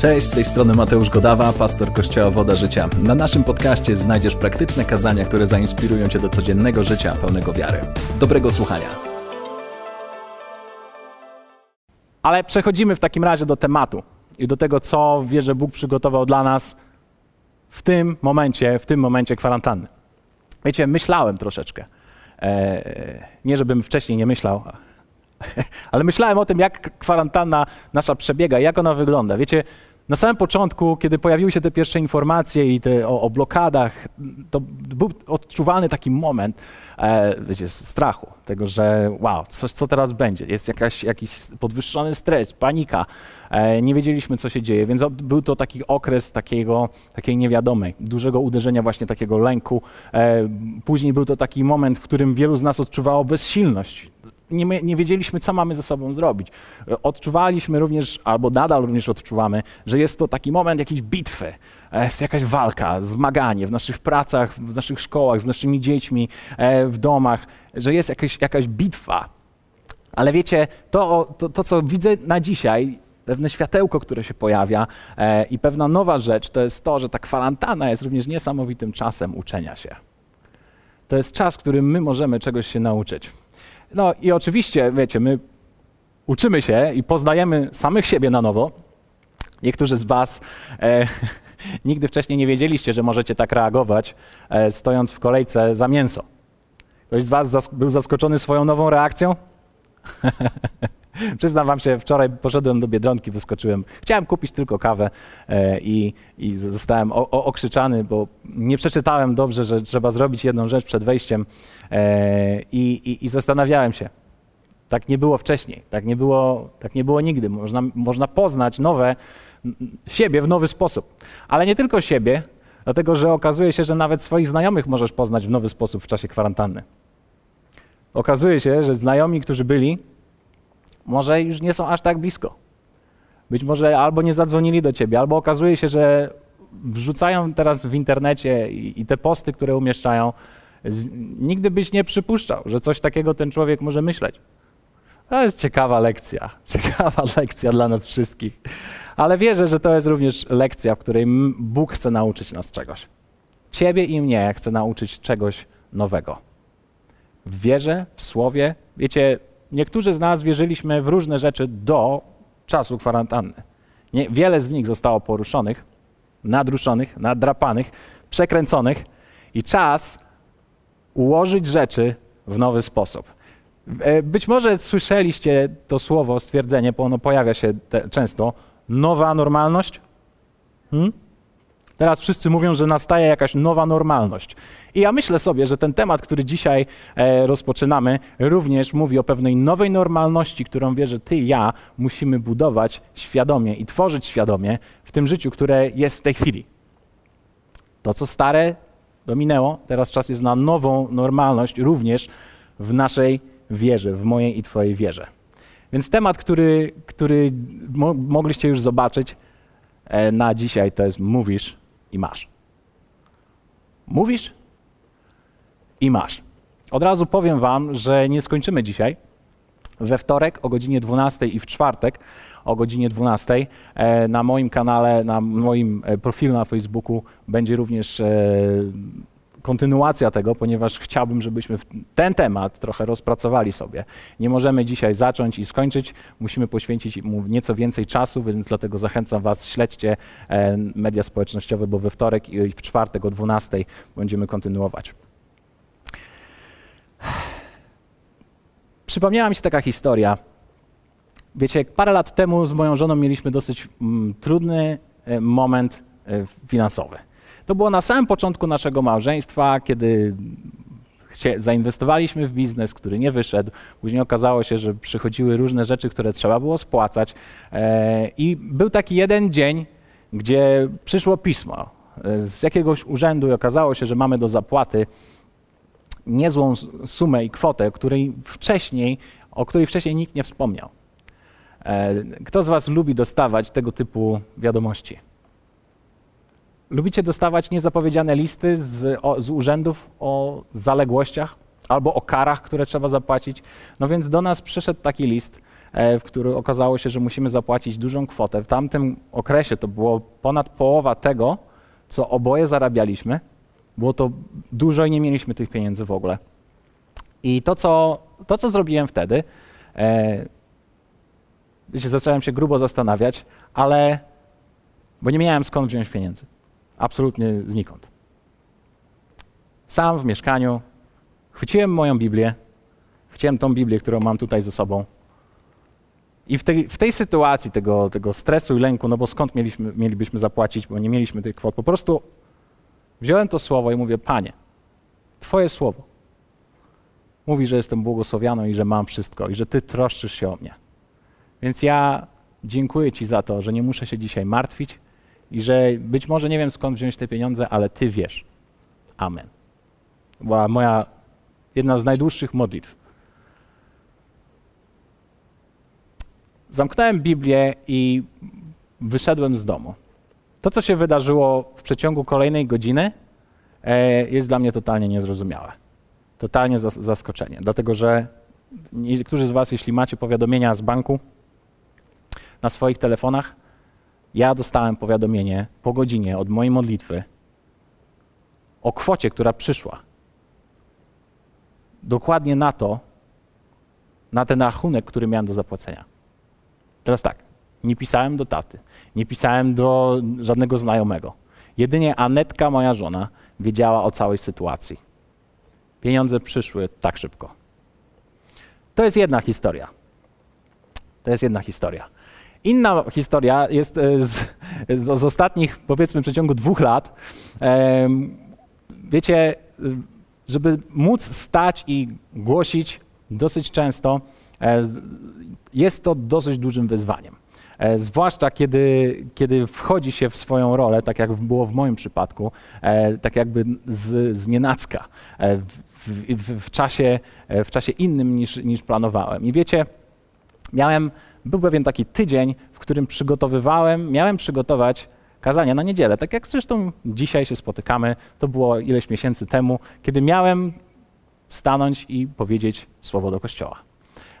Cześć, z tej strony Mateusz Godawa, pastor Kościoła Woda Życia. Na naszym podcaście znajdziesz praktyczne kazania, które zainspirują Cię do codziennego życia pełnego wiary. Dobrego słuchania. Ale przechodzimy w takim razie do tematu i do tego, co wierzę Bóg przygotował dla nas w tym momencie, w tym momencie kwarantanny. Wiecie, myślałem troszeczkę. E, nie, żebym wcześniej nie myślał, ale myślałem o tym, jak kwarantanna nasza przebiega, jak ona wygląda. Wiecie, na samym początku, kiedy pojawiły się te pierwsze informacje i te o, o blokadach, to był odczuwalny taki moment e, wiecie, strachu, tego, że wow, coś co teraz będzie, jest jakaś, jakiś podwyższony stres, panika, e, nie wiedzieliśmy co się dzieje, więc był to taki okres takiego, takiej niewiadomej, dużego uderzenia właśnie takiego lęku. E, później był to taki moment, w którym wielu z nas odczuwało bezsilność, nie, nie, wiedzieliśmy, co mamy ze sobą zrobić. Odczuwaliśmy również, albo nadal również odczuwamy, że jest to taki moment jakiejś bitwy, e, jest jakaś walka, zmaganie w naszych pracach, w naszych szkołach, z naszymi dziećmi, e, w domach, że jest jakaś, jakaś bitwa. Ale wiecie, to, to, to, co widzę na dzisiaj, pewne światełko, które się pojawia e, i pewna nowa rzecz, to jest to, że ta kwarantanna jest również niesamowitym czasem uczenia się. To jest czas, w którym my możemy czegoś się nauczyć. No i oczywiście, wiecie, my uczymy się i poznajemy samych siebie na nowo. Niektórzy z Was e, nigdy wcześniej nie wiedzieliście, że możecie tak reagować, e, stojąc w kolejce za mięso. Ktoś z Was zas był zaskoczony swoją nową reakcją? Przyznam wam się, wczoraj poszedłem do Biedronki, wyskoczyłem. Chciałem kupić tylko kawę e, i, i zostałem o, o, okrzyczany, bo nie przeczytałem dobrze, że trzeba zrobić jedną rzecz przed wejściem e, i, i, i zastanawiałem się. Tak nie było wcześniej, tak nie było, tak nie było nigdy. Można, można poznać nowe siebie w nowy sposób. Ale nie tylko siebie, dlatego że okazuje się, że nawet swoich znajomych możesz poznać w nowy sposób w czasie kwarantanny. Okazuje się, że znajomi, którzy byli może już nie są aż tak blisko. Być może albo nie zadzwonili do ciebie, albo okazuje się, że wrzucają teraz w internecie i, i te posty, które umieszczają, z, nigdy byś nie przypuszczał, że coś takiego ten człowiek może myśleć. To jest ciekawa lekcja, ciekawa lekcja dla nas wszystkich. Ale wierzę, że to jest również lekcja, w której Bóg chce nauczyć nas czegoś. Ciebie i mnie chce nauczyć czegoś nowego. W wierze, w słowie. Wiecie, niektórzy z nas wierzyliśmy w różne rzeczy do czasu kwarantanny. Nie, wiele z nich zostało poruszonych, nadruszonych, nadrapanych, przekręconych i czas ułożyć rzeczy w nowy sposób. E, być może słyszeliście to słowo, stwierdzenie, bo ono pojawia się te, często. Nowa normalność? Hmm? Teraz wszyscy mówią, że nastaje jakaś nowa normalność. I ja myślę sobie, że ten temat, który dzisiaj e, rozpoczynamy, również mówi o pewnej nowej normalności, którą wierzę ty i ja musimy budować świadomie i tworzyć świadomie w tym życiu, które jest w tej chwili. To, co stare, dominęło, teraz czas jest na nową normalność, również w naszej wierze, w mojej i Twojej wierze. Więc temat, który, który mo mogliście już zobaczyć e, na dzisiaj, to jest mówisz i masz. Mówisz i masz. Od razu powiem Wam, że nie skończymy dzisiaj. We wtorek o godzinie 12 i w czwartek o godzinie 12 e, na moim kanale, na moim e, profilu na Facebooku będzie również e, kontynuacja tego, ponieważ chciałbym, żebyśmy ten temat trochę rozpracowali sobie. Nie możemy dzisiaj zacząć i skończyć, musimy poświęcić mu nieco więcej czasu, więc dlatego zachęcam Was, śledźcie e, media społecznościowe, bo we wtorek i w czwartek o 12 będziemy kontynuować. Przypomniała mi się taka historia. Wiecie, parę lat temu z moją żoną mieliśmy dosyć mm, trudny e, moment e, finansowy. To było na samym początku naszego małżeństwa, kiedy zainwestowaliśmy w biznes, który nie wyszedł. Później okazało się, że przychodziły różne rzeczy, które trzeba było spłacać. E, I był taki jeden dzień, gdzie przyszło pismo e, z jakiegoś urzędu i okazało się, że mamy do zapłaty niezłą sumę i kwotę, której wcześniej, o której wcześniej nikt nie wspomniał. E, kto z Was lubi dostawać tego typu wiadomości? Lubicie dostawać niezapowiedziane listy z, o, z urzędów o zaległościach albo o karach, które trzeba zapłacić? No więc do nas przyszedł taki list e, w którym okazało się, że musimy zapłacić dużą kwotę. W tamtym okresie to było ponad połowa tego, co oboje zarabialiśmy. Było to dużo i nie mieliśmy tych pieniędzy w ogóle. I to, co, to, co zrobiłem wtedy, e, zacząłem się grubo zastanawiać, ale bo nie miałem skąd wziąć pieniędzy. Absolutnie znikąd. Sam w mieszkaniu chwyciłem moją Biblię, chwyciłem tą Biblię, którą mam tutaj ze sobą. I w tej, w tej sytuacji tego, tego stresu i lęku, no bo skąd mieliśmy, mielibyśmy zapłacić, bo nie mieliśmy tych kwot, po prostu wziąłem to słowo i mówię, Panie, Twoje słowo mówi, że jestem błogosławioną i że mam wszystko i że Ty troszczysz się o mnie. Więc ja dziękuję Ci za to, że nie muszę się dzisiaj martwić i że być może nie wiem skąd wziąć te pieniądze, ale Ty wiesz. Amen. To była moja jedna z najdłuższych modlitw. Zamknąłem Biblię i wyszedłem z domu. To, co się wydarzyło w przeciągu kolejnej godziny, e, jest dla mnie totalnie niezrozumiałe. Totalnie zaskoczenie, dlatego że niektórzy z Was, jeśli macie powiadomienia z banku na swoich telefonach, ja dostałem powiadomienie po godzinie od mojej modlitwy o kwocie, która przyszła. Dokładnie na to, na ten rachunek, który miałem do zapłacenia. Teraz tak, nie pisałem do taty, nie pisałem do żadnego znajomego. Jedynie Anetka, moja żona, wiedziała o całej sytuacji. Pieniądze przyszły tak szybko. To jest jedna historia. To jest jedna historia. Inna historia jest e, z, z, z ostatnich, powiedzmy, przeciągu dwóch lat. Wiecie, żeby móc stać i głosić dosyć często, e, jest to dosyć dużym wyzwaniem. E, zwłaszcza kiedy, kiedy wchodzi się w swoją rolę, tak jak było w moim przypadku, tak jakby z, z nienacka, w, w, w, czasie, w czasie innym niż, niż planowałem. I wiecie, miałem był pewien taki tydzień, w którym przygotowywałem, miałem przygotować kazania na niedzielę. Tak jak zresztą dzisiaj się spotykamy, to było ileś miesięcy temu, kiedy miałem stanąć i powiedzieć słowo do kościoła.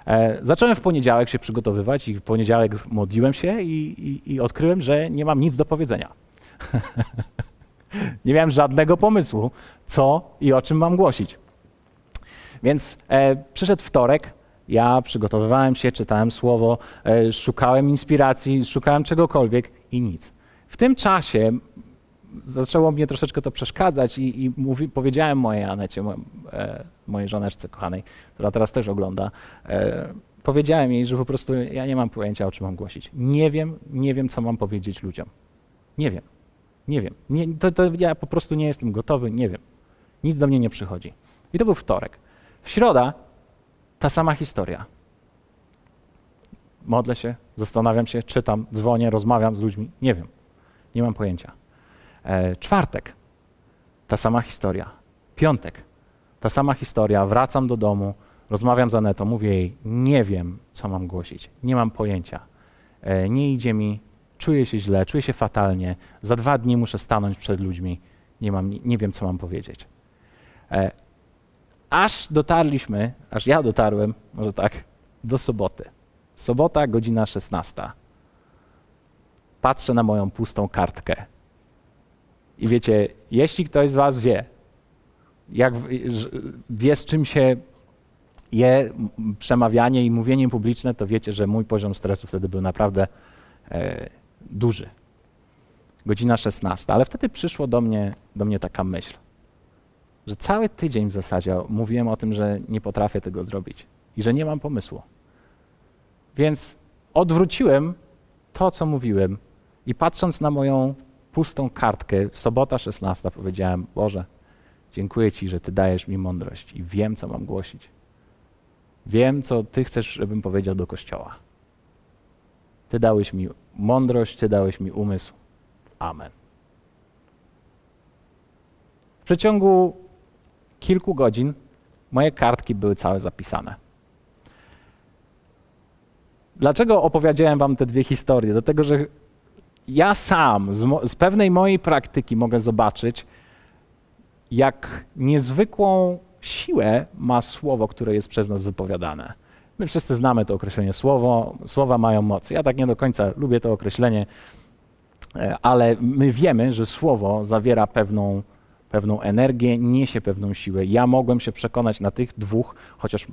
E, zacząłem w poniedziałek się przygotowywać i w poniedziałek modliłem się i, i, i odkryłem, że nie mam nic do powiedzenia. nie miałem żadnego pomysłu, co i o czym mam głosić. Więc e, przyszedł wtorek, ja przygotowywałem się, czytałem słowo, e, szukałem inspiracji, szukałem czegokolwiek i nic. W tym czasie zaczęło mnie troszeczkę to przeszkadzać i, i mówi, powiedziałem mojej Anecie, e, mojej żoneczce kochanej, która teraz też ogląda, e, powiedziałem jej, że po prostu ja nie mam pojęcia, o czym mam głosić. Nie wiem, nie wiem, co mam powiedzieć ludziom. Nie wiem, nie wiem. Nie, to, to ja po prostu nie jestem gotowy, nie wiem. Nic do mnie nie przychodzi. I to był wtorek. W środa ta sama historia. Modlę się, zastanawiam się, czytam, dzwonię, rozmawiam z ludźmi. Nie wiem, nie mam pojęcia. E, czwartek, ta sama historia. Piątek, ta sama historia. Wracam do domu, rozmawiam z Anetą, mówię jej, nie wiem, co mam głosić, nie mam pojęcia. E, nie idzie mi, czuję się źle, czuję się fatalnie. Za dwa dni muszę stanąć przed ludźmi, nie, mam, nie wiem, co mam powiedzieć. E, aż dotarliśmy, aż ja dotarłem, może tak, do soboty. Sobota, godzina 16. Patrzę na moją pustą kartkę. I wiecie, jeśli ktoś z Was wie, jak wie, z czym się je przemawianie i mówienie publiczne, to wiecie, że mój poziom stresu wtedy był naprawdę e, duży. Godzina 16. Ale wtedy przyszło do mnie, do mnie taka myśl że cały tydzień w zasadzie mówiłem o tym, że nie potrafię tego zrobić i że nie mam pomysłu. Więc odwróciłem to, co mówiłem i patrząc na moją pustą kartkę, sobota 16, powiedziałem: Boże, dziękuję Ci, że Ty dajesz mi mądrość i wiem, co mam głosić. Wiem, co Ty chcesz, żebym powiedział do kościoła. Ty dałeś mi mądrość, Ty dałeś mi umysł. Amen. W przeciągu kilku godzin moje kartki były całe zapisane. Dlaczego opowiedziałem wam te dwie historie? Dlatego, że ja sam z, z pewnej mojej praktyki mogę zobaczyć, jak niezwykłą siłę ma słowo, które jest przez nas wypowiadane. My wszyscy znamy to określenie słowo, słowa mają moc. Ja tak nie do końca lubię to określenie, e, ale my wiemy, że słowo zawiera pewną, pewną energię, niesie pewną siłę. Ja mogłem się przekonać na tych dwóch, chociaż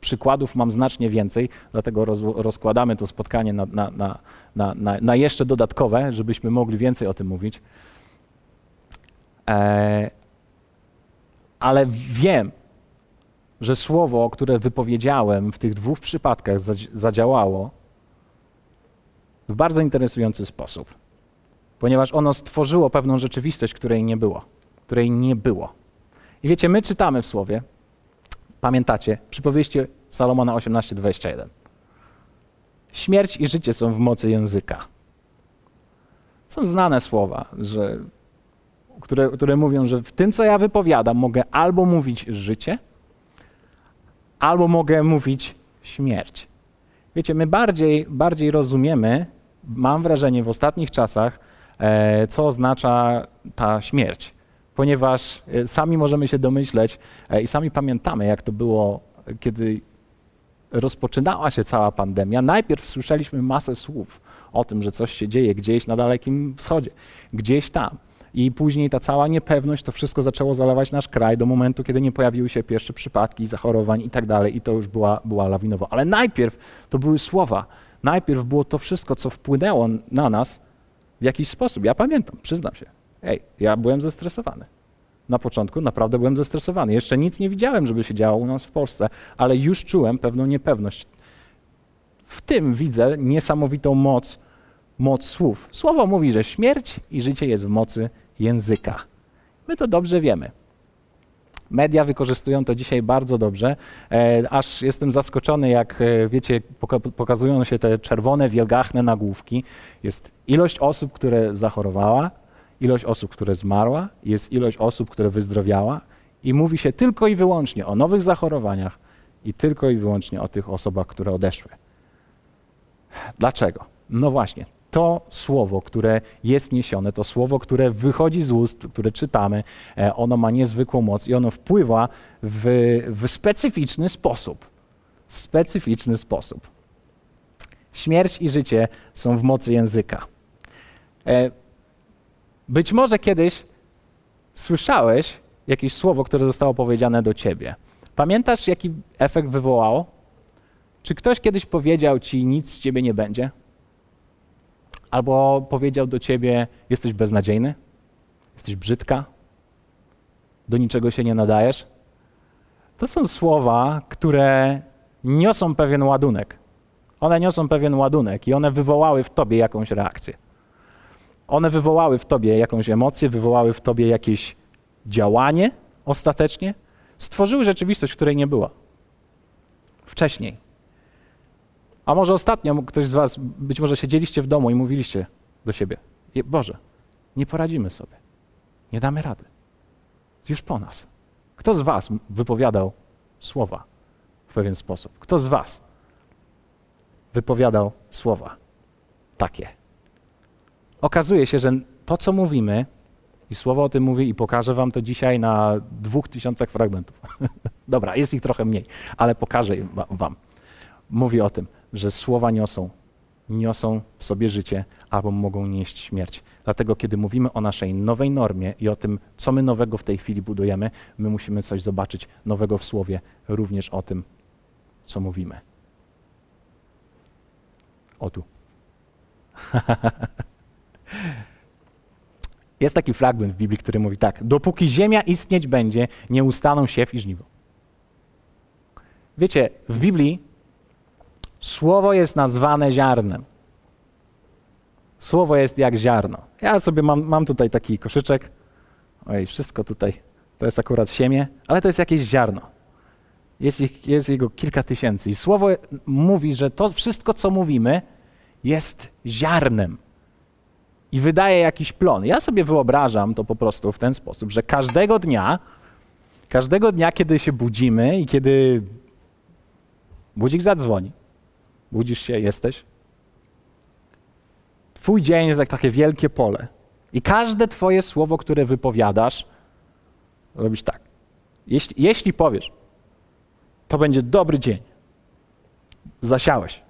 przykładów mam znacznie więcej, dlatego roz, rozkładamy to spotkanie na, na, na, na, jeszcze dodatkowe, żebyśmy mogli więcej o tym mówić. E, ale wiem, że słowo, które wypowiedziałem w tych dwóch przypadkach zadziałało w bardzo interesujący sposób, ponieważ ono stworzyło pewną rzeczywistość, której nie było, której nie było. I wiecie, my czytamy w słowie, pamiętacie, przypowieści Salomona 18:21. Śmierć i życie są w mocy języka. Są znane słowa, że, które, które mówią, że w tym, co ja wypowiadam, mogę albo mówić życie, albo mogę mówić śmierć. Wiecie, my bardziej, bardziej rozumiemy, mam wrażenie w ostatnich czasach, e, co oznacza ta śmierć, ponieważ e, sami możemy się domyśleć e, i sami pamiętamy, jak to było, kiedy rozpoczynała się cała pandemia. Najpierw słyszeliśmy masę słów o tym, że coś się dzieje gdzieś na Dalekim Wschodzie, gdzieś tam. I później ta cała niepewność, to wszystko zaczęło zalewać nasz kraj do momentu, kiedy nie pojawiły się pierwsze przypadki zachorowań i tak dalej, i to już była, była lawinowo. Ale najpierw to były słowa. Najpierw było to wszystko, co wpłynęło na nas w jakiś sposób. Ja pamiętam, przyznam się. Ej, ja byłem zestresowany. Na początku naprawdę byłem zestresowany. Jeszcze nic nie widziałem, żeby się działo u nas w Polsce, ale już czułem pewną niepewność. W tym widzę niesamowitą moc, moc słów. Słowo mówi, że śmierć i życie jest w mocy języka. My to dobrze wiemy. Media wykorzystują to dzisiaj bardzo dobrze, e, aż jestem zaskoczony, jak e, wiecie, pokazują się te czerwone, wielgachne nagłówki. Jest ilość osób, które zachorowała, ilość osób, które zmarła, jest ilość osób, które wyzdrowiała i mówi się tylko i wyłącznie o nowych zachorowaniach i tylko i wyłącznie o tych osobach, które odeszły. Dlaczego? No właśnie, to słowo, które jest niesione, to słowo, które wychodzi z ust, które czytamy, e, ono ma niezwykłą moc i ono wpływa w, w specyficzny sposób. W specyficzny sposób. Śmierć i życie są w mocy języka. Być może kiedyś słyszałeś jakieś słowo, które zostało powiedziane do ciebie. Pamiętasz, jaki efekt wywołało? Czy ktoś kiedyś powiedział ci, nic z ciebie nie będzie? Albo powiedział do ciebie, jesteś beznadziejny, jesteś brzydka, do niczego się nie nadajesz. To są słowa, które niosą pewien ładunek. One niosą pewien ładunek i one wywołały w tobie jakąś reakcję. One wywołały w tobie jakąś emocję, wywołały w tobie jakieś działanie ostatecznie, stworzyły rzeczywistość, której nie było wcześniej. A może ostatnio ktoś z Was, być może siedzieliście w domu i mówiliście do siebie: Boże, nie poradzimy sobie, nie damy rady. Już po nas. Kto z Was wypowiadał słowa w pewien sposób? Kto z Was wypowiadał słowa takie? Okazuje się, że to, co mówimy, i słowo o tym mówi, i pokażę Wam to dzisiaj na dwóch tysiącach fragmentów. Dobra, jest ich trochę mniej, ale pokażę Wam. Mówi o tym, że słowa niosą, niosą w sobie życie albo mogą nieść śmierć. Dlatego, kiedy mówimy o naszej nowej normie i o tym, co my nowego w tej chwili budujemy, my musimy coś zobaczyć nowego w słowie, również o tym, co mówimy. O tu. Jest taki fragment w Biblii, który mówi tak: Dopóki ziemia istnieć będzie, nie ustaną siew i żniwo. Wiecie, w Biblii Słowo jest nazwane ziarnem. Słowo jest jak ziarno. Ja sobie mam, mam tutaj taki koszyczek. Oj, wszystko tutaj. To jest akurat siemię, ale to jest jakieś ziarno. Jest, ich, jest jego kilka tysięcy. I słowo mówi, że to wszystko, co mówimy, jest ziarnem. I wydaje jakiś plon. Ja sobie wyobrażam to po prostu w ten sposób, że każdego dnia, każdego dnia, kiedy się budzimy i kiedy budzik zadzwoni, Budzisz się, jesteś. Twój dzień jest jak takie wielkie pole. I każde Twoje słowo, które wypowiadasz, robisz tak. Jeśli, jeśli powiesz, to będzie dobry dzień, zasiałeś.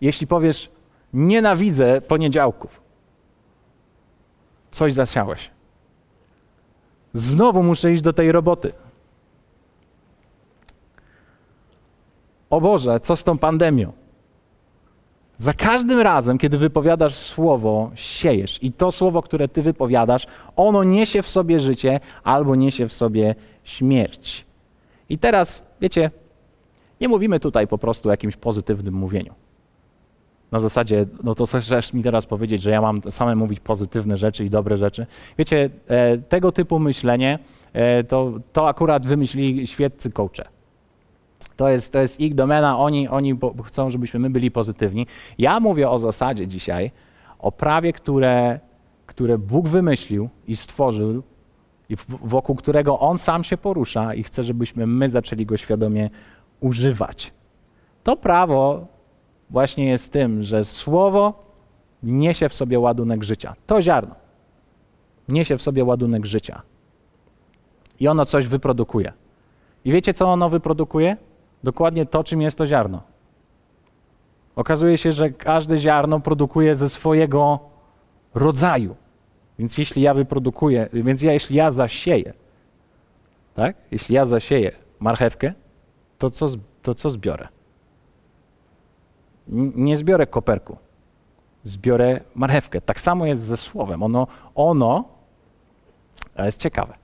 Jeśli powiesz, nienawidzę poniedziałków, coś zasiałeś. Znowu muszę iść do tej roboty. O Boże, co z tą pandemią? Za każdym razem, kiedy wypowiadasz słowo, siejesz. I to słowo, które ty wypowiadasz, ono niesie w sobie życie albo niesie w sobie śmierć. I teraz, wiecie, nie mówimy tutaj po prostu o jakimś pozytywnym mówieniu. Na zasadzie, no to chcesz mi teraz powiedzieć, że ja mam same mówić pozytywne rzeczy i dobre rzeczy. Wiecie, e, tego typu myślenie e, to, to akurat wymyślili świeccy coache. To jest, to jest ich domena, oni, oni chcą, żebyśmy my byli pozytywni. Ja mówię o zasadzie dzisiaj, o prawie, które, które Bóg wymyślił i stworzył, i wokół którego On sam się porusza i chce, żebyśmy my zaczęli go świadomie używać. To prawo właśnie jest tym, że słowo niesie w sobie ładunek życia. To ziarno niesie w sobie ładunek życia. I ono coś wyprodukuje. I wiecie, co ono wyprodukuje? dokładnie to, czym jest to ziarno. Okazuje się, że każde ziarno produkuje ze swojego rodzaju. Więc jeśli ja wyprodukuję, więc ja, jeśli ja zasieję, tak? Jeśli ja zasieję marchewkę, to co, to co zbiorę? Nie zbiorę koperku, zbiorę marchewkę. Tak samo jest ze słowem. Ono, ono jest ciekawe.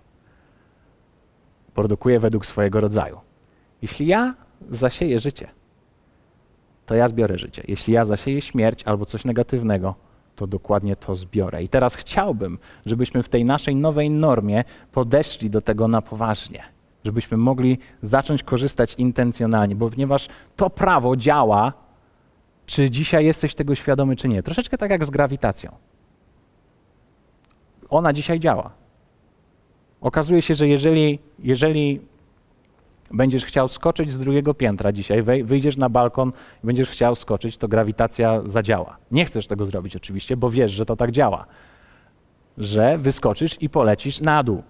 Produkuje według swojego rodzaju. Jeśli ja zasieję życie, to ja zbiorę życie. Jeśli ja zasieję śmierć albo coś negatywnego, to dokładnie to zbiorę. I teraz chciałbym, żebyśmy w tej naszej nowej normie podeszli do tego na poważnie. Żebyśmy mogli zacząć korzystać intencjonalnie, bo ponieważ to prawo działa, czy dzisiaj jesteś tego świadomy, czy nie. Troszeczkę tak jak z grawitacją. Ona dzisiaj działa. Okazuje się, że jeżeli, jeżeli będziesz chciał skoczyć z drugiego piętra dzisiaj, wyjdziesz na balkon i będziesz chciał skoczyć, to grawitacja zadziała. Nie chcesz tego zrobić oczywiście, bo wiesz, że to tak działa. Że wyskoczysz i polecisz na dół.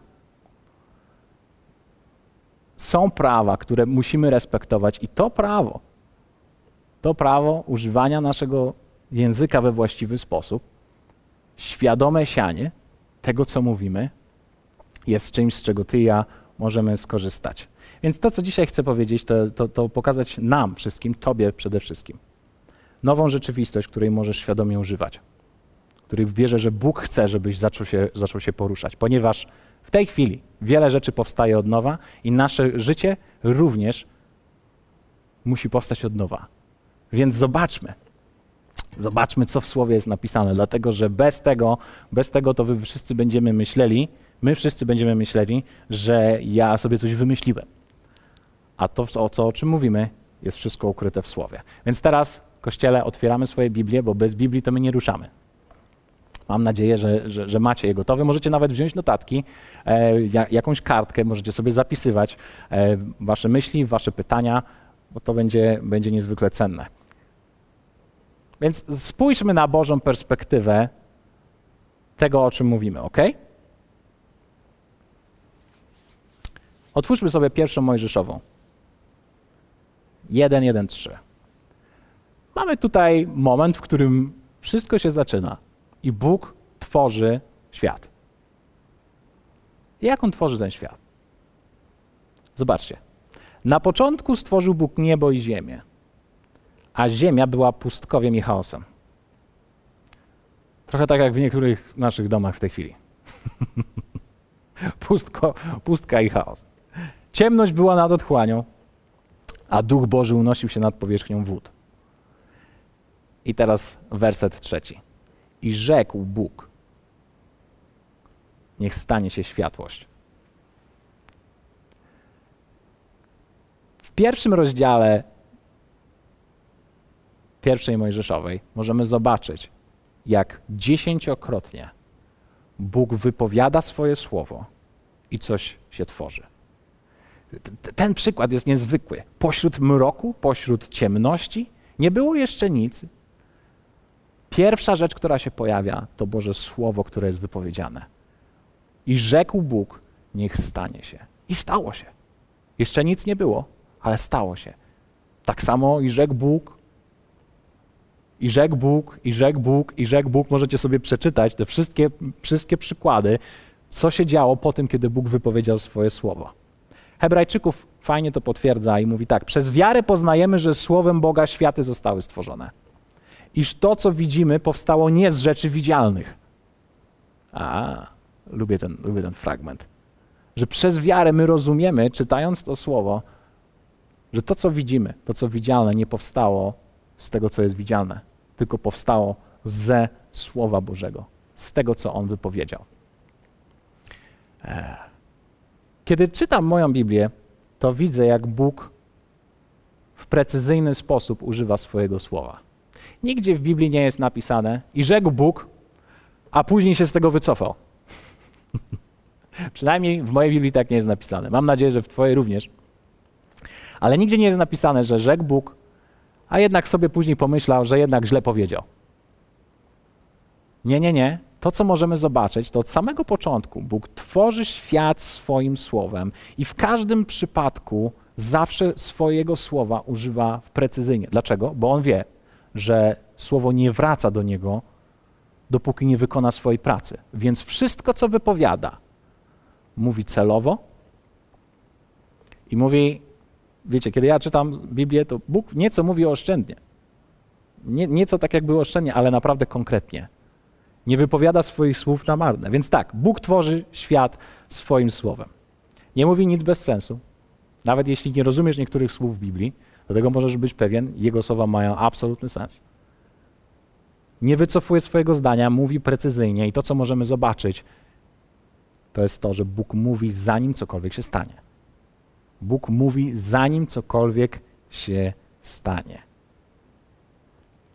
Są prawa, które musimy respektować i to prawo, to prawo używania naszego języka we właściwy sposób, świadome sianie tego, co mówimy, jest czymś, z czego ty i ja możemy skorzystać. Więc to, co dzisiaj chcę powiedzieć, to, to, to pokazać nam wszystkim, Tobie przede wszystkim, nową rzeczywistość, której możesz świadomie używać, której wierzę, że Bóg chce, żebyś zaczął się, zaczął się poruszać, ponieważ w tej chwili wiele rzeczy powstaje od nowa i nasze życie również musi powstać od nowa. Więc zobaczmy, zobaczmy, co w słowie jest napisane, dlatego że bez tego, bez tego to wy wszyscy będziemy myśleli, my wszyscy będziemy myśleli, że ja sobie coś wymyśliłem a to, o co o czym mówimy, jest wszystko ukryte w Słowie. Więc teraz, Kościele, otwieramy swoje Biblię, bo bez Biblii to my nie ruszamy. Mam nadzieję, że, że, że macie je gotowe. Możecie nawet wziąć notatki, e, jakąś kartkę, możecie sobie zapisywać e, wasze myśli, wasze pytania, bo to będzie, będzie niezwykle cenne. Więc spójrzmy na Bożą perspektywę tego, o czym mówimy, ok? Otwórzmy sobie pierwszą Mojżeszową. 1, 1, 3. Mamy tutaj moment, w którym wszystko się zaczyna i Bóg tworzy świat. Jak on tworzy ten świat? Zobaczcie. Na początku stworzył Bóg niebo i ziemię, a ziemia była pustkowiem i chaosem. Trochę tak jak w niektórych naszych domach w tej chwili. Pustko, pustka i chaos. Ciemność była nad otchłanią, a Duch Boży unosił się nad powierzchnią wód. I teraz werset trzeci. I rzekł Bóg: Niech stanie się światłość. W pierwszym rozdziale pierwszej Mojżeszowej możemy zobaczyć, jak dziesięciokrotnie Bóg wypowiada swoje słowo i coś się tworzy. Ten przykład jest niezwykły. Pośród mroku, pośród ciemności nie było jeszcze nic. Pierwsza rzecz, która się pojawia, to Boże Słowo, które jest wypowiedziane. I rzekł Bóg, niech stanie się. I stało się. Jeszcze nic nie było, ale stało się. Tak samo i rzekł Bóg, i rzekł Bóg, i rzekł Bóg, i rzekł Bóg. Możecie sobie przeczytać te wszystkie, wszystkie przykłady, co się działo po tym, kiedy Bóg wypowiedział swoje słowo. Hebrajczyków fajnie to potwierdza i mówi tak: Przez wiarę poznajemy, że słowem Boga światy zostały stworzone. Iż to, co widzimy, powstało nie z rzeczy widzialnych. A, lubię ten, lubię ten fragment. Że przez wiarę my rozumiemy, czytając to słowo, że to, co widzimy, to, co widzialne, nie powstało z tego, co jest widzialne, tylko powstało ze Słowa Bożego, z tego, co On wypowiedział. Kiedy czytam moją Biblię, to widzę, jak Bóg w precyzyjny sposób używa swojego słowa. Nigdzie w Biblii nie jest napisane i rzekł Bóg, a później się z tego wycofał. Przynajmniej w mojej Biblii tak nie jest napisane. Mam nadzieję, że w Twojej również. Ale nigdzie nie jest napisane, że rzekł Bóg, a jednak sobie później pomyślał, że jednak źle powiedział. Nie, nie, nie. To, co możemy zobaczyć, to od samego początku Bóg tworzy świat swoim słowem i w każdym przypadku zawsze swojego słowa używa precyzyjnie. Dlaczego? Bo on wie, że słowo nie wraca do niego, dopóki nie wykona swojej pracy. Więc wszystko, co wypowiada, mówi celowo i mówi, wiecie, kiedy ja czytam Biblię, to Bóg nieco mówi oszczędnie. Nie, nieco tak jakby oszczędnie, ale naprawdę konkretnie. Nie wypowiada swoich słów na marne. Więc tak, Bóg tworzy świat swoim słowem. Nie mówi nic bez sensu. Nawet jeśli nie rozumiesz niektórych słów Biblii, do tego możesz być pewien, jego słowa mają absolutny sens. Nie wycofuje swojego zdania, mówi precyzyjnie i to, co możemy zobaczyć, to jest to, że Bóg mówi zanim cokolwiek się stanie. Bóg mówi zanim cokolwiek się stanie.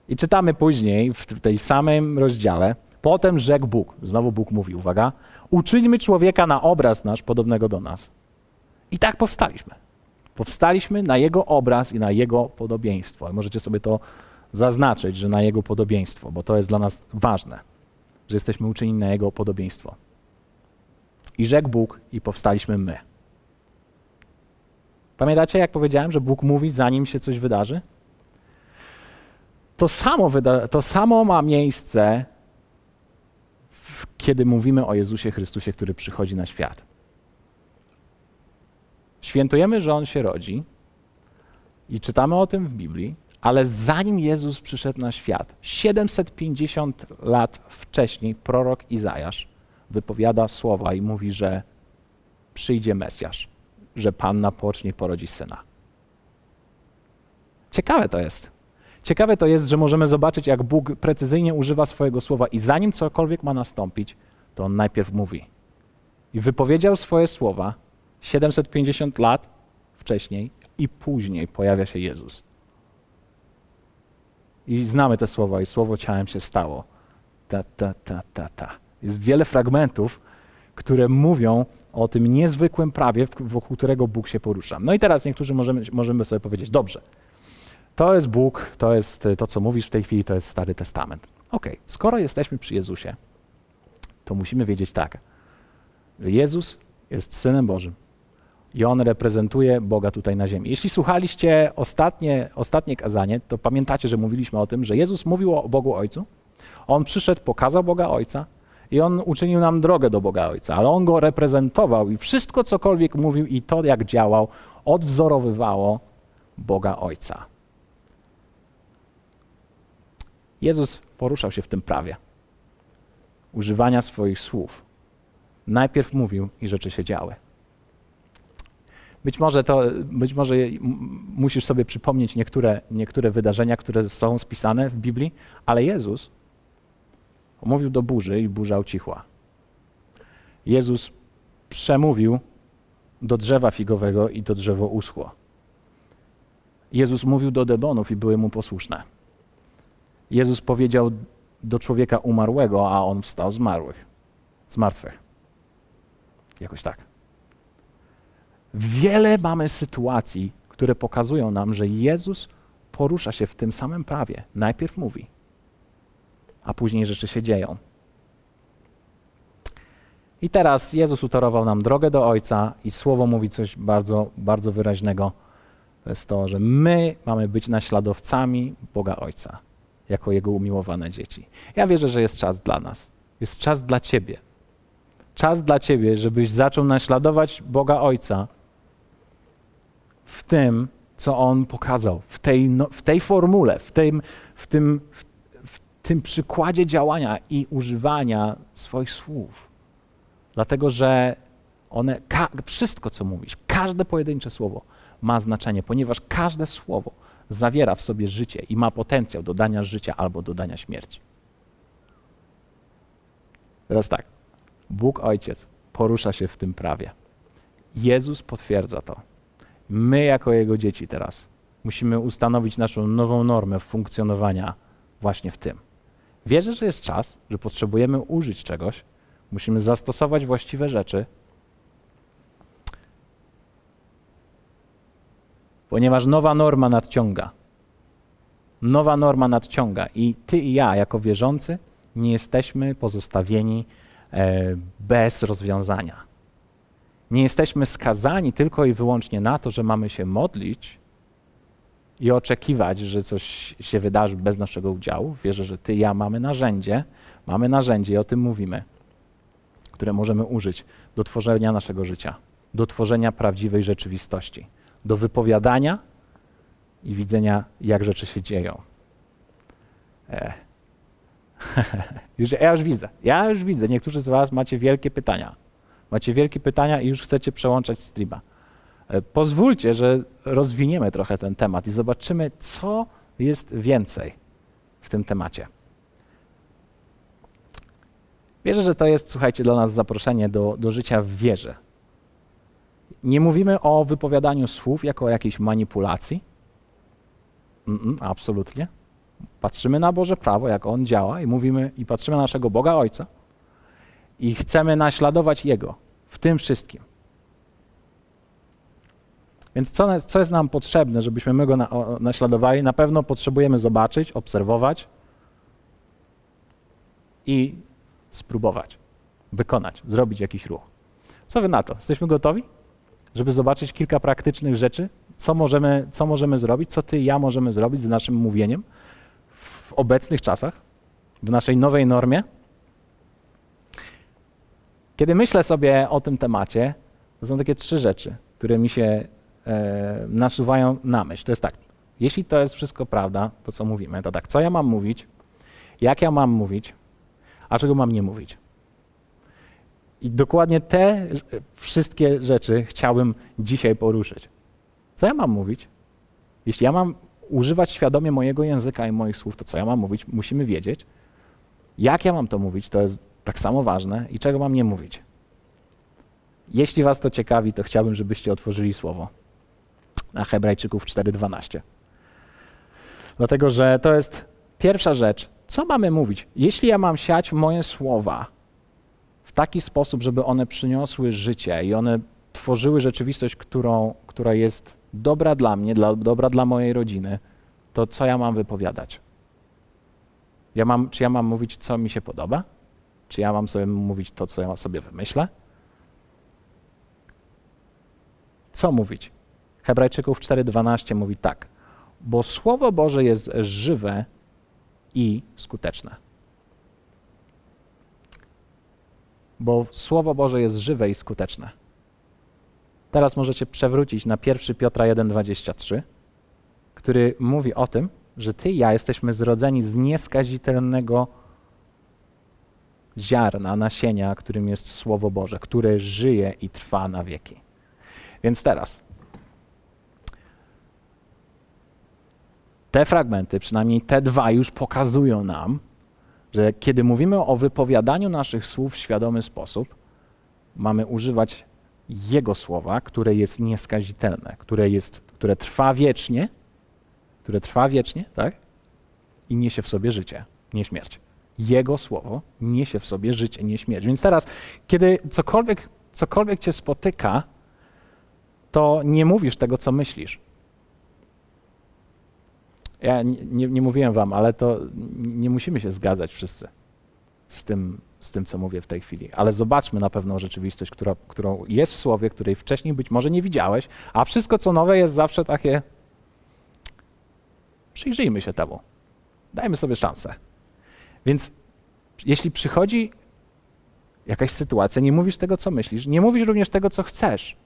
I czytamy później w tej samym rozdziale, potem rzekł Bóg, znowu Bóg mówi, uwaga, uczyńmy człowieka na obraz nasz podobnego do nas. I tak powstaliśmy. Powstaliśmy na Jego obraz i na Jego podobieństwo. I możecie sobie to zaznaczyć, że na Jego podobieństwo, bo to jest dla nas ważne, że jesteśmy uczynieni na Jego podobieństwo. I rzekł Bóg i powstaliśmy my. Pamiętacie, jak powiedziałem, że Bóg mówi, zanim się coś wydarzy? To samo, wyda- to samo ma miejsce, kiedy mówimy o Jezusie Chrystusie, który przychodzi na świat. Świętujemy, że On się rodzi i czytamy o tym w Biblii, ale zanim Jezus przyszedł na świat, 750 lat wcześniej prorok Izajasz wypowiada słowa i mówi, że przyjdzie Mesjasz, że Panna pocznie porodzi syna. Ciekawe to jest. Ciekawe to jest, że możemy zobaczyć, jak Bóg precyzyjnie używa swojego słowa i zanim cokolwiek ma nastąpić, to On najpierw mówi. I wypowiedział swoje słowa 750 lat wcześniej i później pojawia się Jezus. I znamy te słowa i słowo ciałem się stało. Ta, ta, ta, ta, ta. Jest wiele fragmentów, które mówią o tym niezwykłym prawie, wokół którego Bóg się porusza. No i teraz niektórzy możemy, możemy sobie powiedzieć, dobrze, to jest Bóg, to jest to, co mówisz w tej chwili, to jest Stary Testament. Ok, skoro jesteśmy przy Jezusie, to musimy wiedzieć tak, że Jezus jest Synem Bożym i On reprezentuje Boga tutaj na ziemi. Jeśli słuchaliście ostatnie, ostatnie kazanie, to pamiętacie, że mówiliśmy o tym, że Jezus mówił o Bogu Ojcu, On przyszedł, pokazał Boga Ojca i On uczynił nam drogę do Boga Ojca, ale On Go reprezentował i wszystko, cokolwiek mówił i to, jak działał, odwzorowywało Boga Ojca. Jezus poruszał się w tym prawie używania swoich słów. Najpierw mówił i rzeczy się działy. Być może, to, być może musisz sobie przypomnieć niektóre, niektóre wydarzenia, które są spisane w Biblii, ale Jezus mówił do burzy i burza ucichła. Jezus przemówił do drzewa figowego i to drzewo uschło. Jezus mówił do demonów i były mu posłuszne. Jezus powiedział do człowieka umarłego, a on wstał z z martwych. Jakoś tak. Wiele mamy sytuacji, które pokazują nam, że Jezus porusza się w tym samym prawie. Najpierw mówi, a później rzeczy się dzieją. I teraz Jezus utorował nam drogę do Ojca i Słowo mówi coś bardzo, bardzo wyraźnego, To jest to, że my mamy być naśladowcami Boga Ojca, jako Jego umiłowane dzieci. Ja wierzę, że jest czas dla nas. Jest czas dla Ciebie. Czas dla Ciebie, żebyś zaczął naśladować Boga Ojca w tym, co On pokazał, w tej, no, w tej formule, w tym, w, tym, w, tym przykładzie działania i używania swoich słów. Dlatego, że one, wszystko, co mówisz, każde pojedyncze słowo ma znaczenie, ponieważ każde słowo zawiera w sobie życie i ma potencjał do dania życia albo do dania śmierci. Teraz tak. Bóg Ojciec porusza się w tym prawie. Jezus potwierdza to. My, jako Jego dzieci, teraz musimy ustanowić naszą nową normę funkcjonowania właśnie w tym. Wierzę, że jest czas, że potrzebujemy użyć czegoś, musimy zastosować właściwe rzeczy, ponieważ nowa norma nadciąga. Nowa norma nadciąga i ty i ja, jako wierzący, nie jesteśmy pozostawieni e, bez rozwiązania. Nie jesteśmy skazani tylko i wyłącznie na to, że mamy się modlić i oczekiwać, że coś się wydarzy bez naszego udziału. Wierzę, że ty i ja mamy narzędzie, mamy narzędzie i o tym mówimy, które możemy użyć do tworzenia naszego życia, do tworzenia prawdziwej rzeczywistości, do wypowiadania i widzenia, jak rzeczy się dzieją. E. już, ja już widzę, ja już widzę. Niektórzy z Was macie wielkie pytania. Macie wielkie pytania i już chcecie przełączać streama. E, pozwólcie, że rozwiniemy trochę ten temat i zobaczymy, co jest więcej w tym temacie. Wierzę, że to jest, słuchajcie, dla nas zaproszenie do, do życia w wierze. Nie mówimy o wypowiadaniu słów jako o jakiejś manipulacji. Mm -mm, absolutnie. Patrzymy na Boże prawo, jak On działa i mówimy i patrzymy na naszego Boga Ojca i chcemy naśladować Jego w tym wszystkim. Więc co, co jest nam potrzebne, żebyśmy my Go na, o, naśladowali? Na pewno potrzebujemy zobaczyć, obserwować i spróbować, wykonać, zrobić jakiś ruch. Co wy na to? Jesteśmy gotowi, żeby zobaczyć kilka praktycznych rzeczy, co możemy, co możemy zrobić, co ty i ja możemy zrobić z naszym mówieniem w obecnych czasach, w naszej nowej normie? Kiedy myślę sobie o tym temacie, to są takie trzy rzeczy, które mi się nasuwają na myśl. To jest tak, jeśli to jest wszystko prawda, to co mówimy, to tak, co ja mam mówić, jak ja mam mówić, a czego mam nie mówić. I dokładnie te wszystkie rzeczy chciałbym dzisiaj poruszyć. Co ja mam mówić? Jeśli ja mam używać świadomie mojego języka i moich słów, to co ja mam mówić, musimy wiedzieć. Jak ja mam to mówić, to jest tak samo ważne i czego mam nie mówić. Jeśli Was to ciekawi, to chciałbym, żebyście otworzyli słowo na Hebrajczyków 4:12. Dlatego, że to jest pierwsza rzecz. Co mamy mówić? Jeśli ja mam siać moje słowa w taki sposób, żeby one przyniosły życie i one tworzyły rzeczywistość, którą, która jest dobra dla mnie, dla, dobra dla mojej rodziny, to co ja mam wypowiadać? Ja mam, czy ja mam mówić, co mi się podoba? Czy ja mam sobie mówić to, co ja sobie wymyślę? Co mówić? Hebrajczyków 4:12 mówi tak: Bo Słowo Boże jest żywe i skuteczne. Bo Słowo Boże jest żywe i skuteczne. Teraz możecie przewrócić na 1 Piotra 1:23, który mówi o tym, że ty i ja jesteśmy zrodzeni z nieskazitelnego ziarna, nasienia, którym jest Słowo Boże, które żyje i trwa na wieki. Więc teraz te fragmenty, przynajmniej te dwa, już pokazują nam, że kiedy mówimy o wypowiadaniu naszych słów w świadomy sposób, mamy używać Jego słowa, które jest nieskazitelne, które, jest, które trwa wiecznie, które trwa wiecznie, tak? I niesie w sobie życie, nie śmierć. Jego słowo niesie w sobie życie, nie śmierć. Więc teraz, kiedy cokolwiek, cokolwiek cię spotyka, to nie mówisz tego, co myślisz. Ja nie, nie, mówiłem wam, ale to nie musimy się zgadzać wszyscy z tym, z tym, co mówię w tej chwili. Ale zobaczmy na pewną rzeczywistość, która, którą jest w słowie, której wcześniej być może nie widziałeś, a wszystko, co nowe, jest zawsze takie Przyjrzyjmy się temu. Dajmy sobie szansę. Więc jeśli przychodzi jakaś sytuacja, nie mówisz tego, co myślisz, nie mówisz również tego, co chcesz.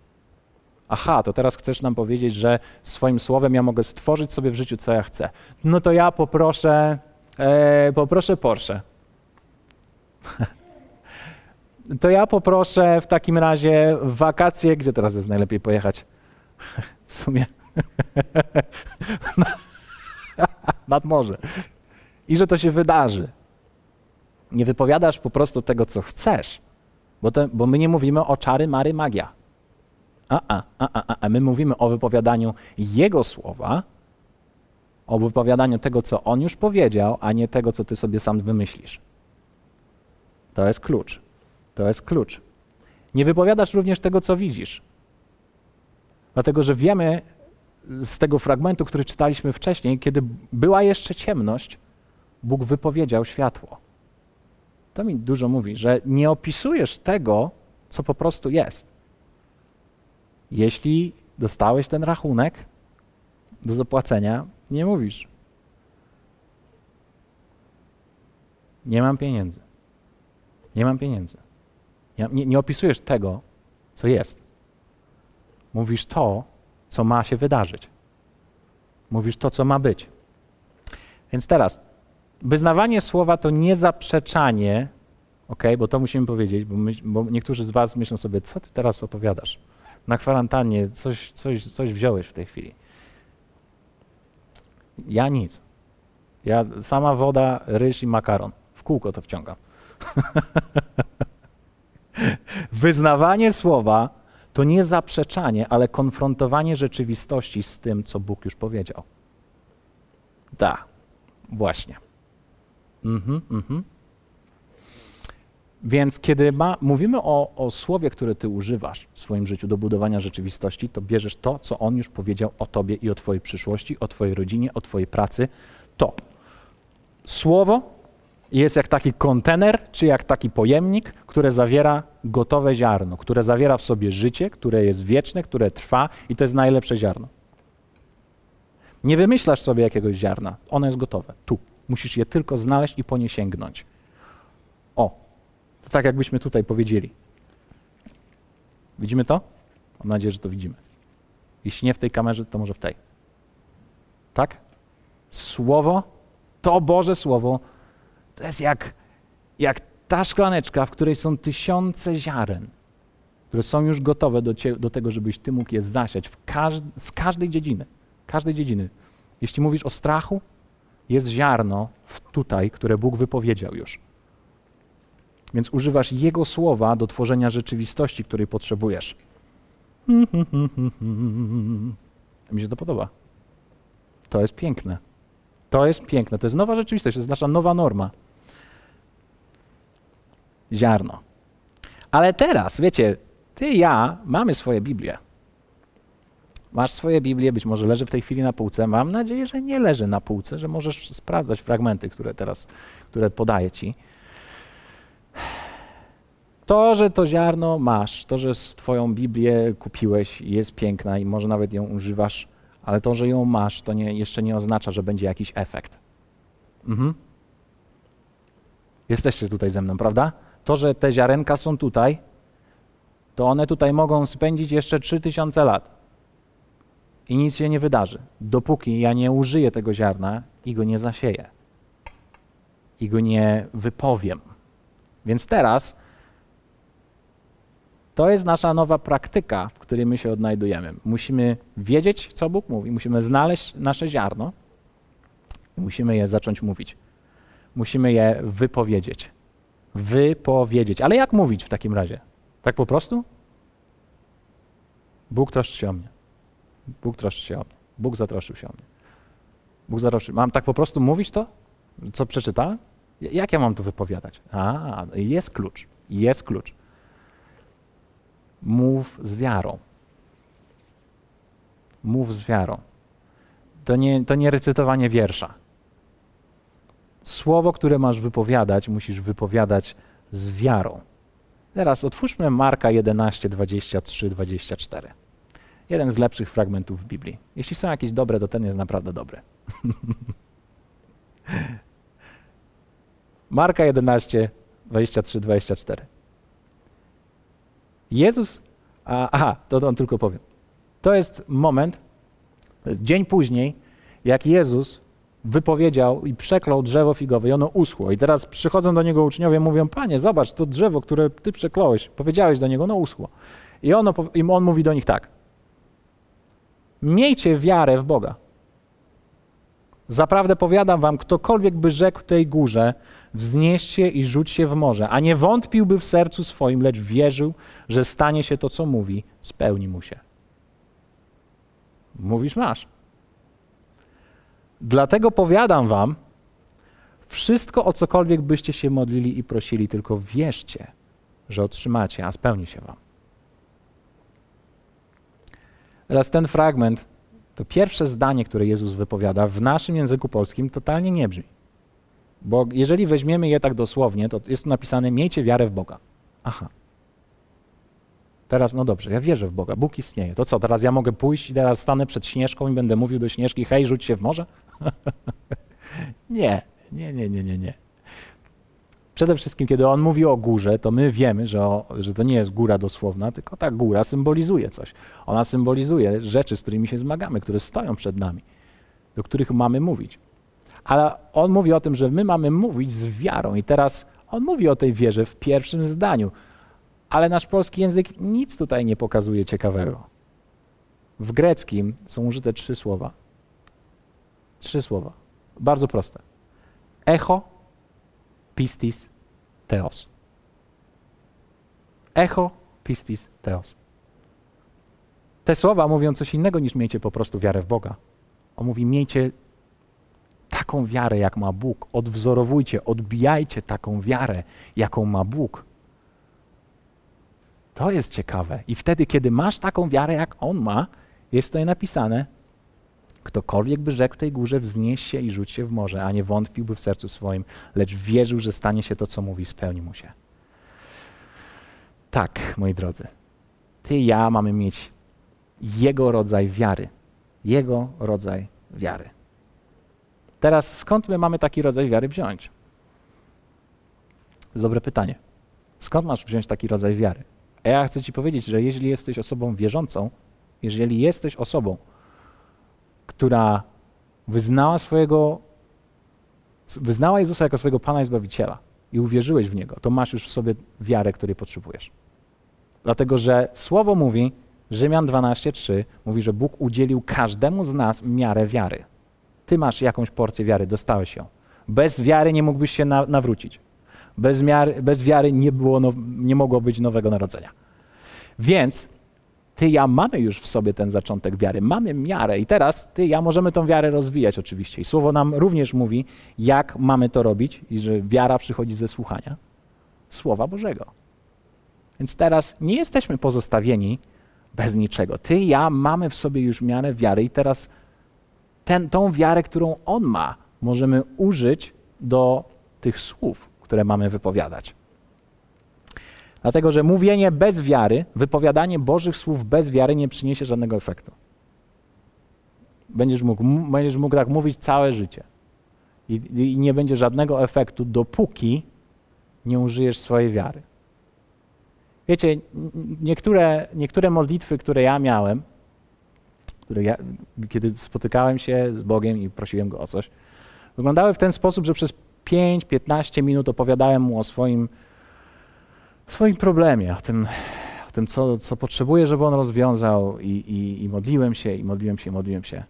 Aha, to teraz chcesz nam powiedzieć, że swoim słowem ja mogę stworzyć sobie w życiu, co ja chcę. No to ja poproszę, e, poproszę Porsche. to ja poproszę w takim razie wakacje, gdzie teraz jest najlepiej pojechać? w sumie. Nad morze. I że to się wydarzy. Nie wypowiadasz po prostu tego, co chcesz, bo, bo my nie mówimy o czary, mary, magia. A, a, a, a, a my mówimy o wypowiadaniu Jego słowa, o wypowiadaniu tego, co On już powiedział, a nie tego, co Ty sobie sam wymyślisz. To jest klucz. To jest klucz. Nie wypowiadasz również tego, co widzisz. Dlatego, że wiemy z tego fragmentu, który czytaliśmy wcześniej, kiedy była jeszcze ciemność, Bóg wypowiedział światło. To mi dużo mówi, że nie opisujesz tego, co po prostu jest. Jeśli dostałeś ten rachunek do zapłacenia, nie mówisz. Nie mam pieniędzy. Nie mam pieniędzy. Nie, nie opisujesz tego, co jest. Mówisz to, co ma się wydarzyć. Mówisz to, co ma być. Więc teraz, wyznawanie słowa to nie zaprzeczanie, ok, bo to musimy powiedzieć, bo, my, bo niektórzy z Was myślą sobie, co ty teraz opowiadasz? Na kwarantannie coś, coś, coś wziąłeś w tej chwili. Ja nic. Ja sama woda, ryż i makaron. W kółko to wciągam. Wyznawanie słowa to nie zaprzeczanie, ale konfrontowanie rzeczywistości z tym, co Bóg już powiedział. Da, właśnie. Mhm, mhm. Więc kiedy ma, mówimy o, o słowie, które ty używasz w swoim życiu do budowania rzeczywistości, to bierzesz to, co On już powiedział o tobie i o twojej przyszłości, o twojej rodzinie, o twojej pracy. To słowo jest jak taki kontener, czy jak taki pojemnik, które zawiera gotowe ziarno, które zawiera w sobie życie, które jest wieczne, które trwa i to jest najlepsze ziarno. Nie wymyślasz sobie jakiegoś ziarna, ono jest gotowe, tu. Musisz je tylko znaleźć i po nie sięgnąć. Tak jakbyśmy tutaj powiedzieli. Widzimy to? Mam nadzieję, że to widzimy. Jeśli nie w tej kamerze, to może w tej. Tak? Słowo, to Boże Słowo to jest jak, jak ta szklaneczka, w której są tysiące ziaren, które są już gotowe do, cie, do tego, żebyś ty mógł je zasiać każd z każdej dziedziny. Każdej dziedziny. Jeśli mówisz o strachu, jest ziarno tutaj, które Bóg wypowiedział już. Więc używasz Jego słowa do tworzenia rzeczywistości, której potrzebujesz. Mi się to podoba. To jest piękne. To jest piękne. To jest nowa rzeczywistość, to jest nasza nowa norma ziarno. Ale teraz, wiecie, ty i ja mamy swoje Biblię. Masz swoje Biblię, być może leży w tej chwili na półce. Mam nadzieję, że nie leży na półce, że możesz sprawdzać fragmenty, które teraz, które podaję ci. To, że to ziarno masz, to, że Twoją Biblię kupiłeś i jest piękna i może nawet ją używasz, ale to, że ją masz, to nie, jeszcze nie oznacza, że będzie jakiś efekt. Mhm. Jesteście tutaj ze mną, prawda? to, że te ziarenka są tutaj, to one tutaj mogą spędzić jeszcze 3000 lat i nic się nie wydarzy, dopóki ja nie użyję tego ziarna i go nie zasieję i go nie wypowiem. Więc teraz to jest nasza nowa praktyka, w której my się odnajdujemy. Musimy wiedzieć, co Bóg mówi, musimy znaleźć nasze ziarno i musimy je zacząć mówić. Musimy je wypowiedzieć wypowiedzieć. Ale jak mówić w takim razie? Tak po prostu? Bóg troszczy się o mnie. Bóg troszczy się o mnie. Bóg zatroszczył się o mnie. Bóg zatroszczył. Mam tak po prostu mówić to, co przeczytałem? Jak ja mam to wypowiadać? A, jest klucz. Jest klucz. Mów z wiarą. Mów z wiarą. To nie, to nie recytowanie wiersza. Słowo, które masz wypowiadać, musisz wypowiadać z wiarą. Teraz otwórzmy Marka 11, 23, 24. jeden z lepszych fragmentów w Biblii. Jeśli są jakieś dobre, to ten jest naprawdę dobry. Marka 11, 23, 24. Jezus, a, aha, to on tylko powiem. To jest moment, to jest dzień później, jak Jezus wypowiedział i przeklął drzewo figowe i ono uschło. I teraz przychodzą do niego uczniowie, mówią, panie, zobacz, to drzewo, które ty przekląłeś, powiedziałeś do niego, ono uschło. I, ono, I on mówi do nich tak, miejcie wiarę w Boga. Zaprawdę powiadam wam, ktokolwiek by rzekł tej górze, wznieś się i rzuć się w morze, a nie wątpiłby w sercu swoim, lecz wierzył, że stanie się to, co mówi, spełni mu się. Mówisz, masz. Dlatego powiadam wam, wszystko o cokolwiek byście się modlili i prosili, tylko wierzcie, że otrzymacie, a spełni się wam. Teraz ten fragment, to pierwsze zdanie, które Jezus wypowiada w naszym języku polskim totalnie nie brzmi. Bo jeżeli weźmiemy je tak dosłownie, to jest tu napisane miejcie wiarę w Boga. Aha. Teraz, no dobrze, ja wierzę w Boga, Bóg istnieje. To co, teraz ja mogę pójść i teraz stanę przed Śnieżką i będę mówił do Śnieżki, hej, rzuć się w morze? nie, nie, nie, nie, nie, nie. Przede wszystkim, kiedy on mówi o górze, to my wiemy, że, o, że to nie jest góra dosłowna, tylko ta góra symbolizuje coś. Ona symbolizuje rzeczy, z którymi się zmagamy, które stoją przed nami, do których mamy mówić. Ale on mówi o tym, że my mamy mówić z wiarą i teraz on mówi o tej wierze w pierwszym zdaniu. Ale nasz polski język nic tutaj nie pokazuje ciekawego. W greckim są użyte trzy słowa. Trzy słowa. Bardzo proste. Echo, pistis, teos. Echo, pistis, teos. Te słowa mówią coś innego niż miejcie po prostu wiarę w Boga. On mówi miejcie taką wiarę, jak ma Bóg. Odwzorowujcie, odbijajcie taką wiarę, jaką ma Bóg. To jest ciekawe. I wtedy, kiedy masz taką wiarę, jak On ma, jest tutaj napisane, ktokolwiek by rzekł tej górze, wznieś się i rzuć się w morze, a nie wątpiłby w sercu swoim, lecz wierzył, że stanie się to, co mówi, spełni mu się. Tak, moi drodzy, ty i ja mamy mieć Jego rodzaj wiary. Jego rodzaj wiary. Teraz skąd my mamy taki rodzaj wiary wziąć? To jest dobre pytanie. Skąd masz wziąć taki rodzaj wiary? A ja chcę Ci powiedzieć, że jeżeli jesteś osobą wierzącą, jeżeli jesteś osobą, która wyznała swojego, wyznała Jezusa jako swojego Pana i Zbawiciela i uwierzyłeś w Niego, to masz już w sobie wiarę, której potrzebujesz. Dlatego, że Słowo mówi, Rzymian 12:3 mówi, że Bóg udzielił każdemu z nas miarę wiary. Ty masz jakąś porcję wiary, dostałeś ją. Bez wiary nie mógłbyś się na, nawrócić. Bez, miary, bez wiary nie, było now, nie mogło być nowego narodzenia. Więc ty i ja mamy już w sobie ten zaczątek wiary, mamy miarę i teraz ty i ja możemy tą wiarę rozwijać oczywiście. I Słowo nam również mówi, jak mamy to robić i że wiara przychodzi ze słuchania Słowa Bożego. Więc teraz nie jesteśmy pozostawieni bez niczego. Ty i ja mamy w sobie już miarę wiary i teraz ten, tą wiarę, którą On ma, możemy użyć do tych słów, które mamy wypowiadać. Dlatego, że mówienie bez wiary, wypowiadanie Bożych słów bez wiary nie przyniesie żadnego efektu. Będziesz mógł, będziesz mógł tak mówić całe życie. I, I, nie będzie żadnego efektu, dopóki nie użyjesz swojej wiary. Wiecie, niektóre, niektóre modlitwy, które ja miałem, które ja, kiedy spotykałem się z Bogiem i prosiłem Go o coś, wyglądały w ten sposób, że przez 5-15 minut opowiadałem Mu o swoim, swoim problemie, o tym, o tym co, co potrzebuję, żeby On rozwiązał i, i, i modliłem się, i modliłem się, i modliłem się.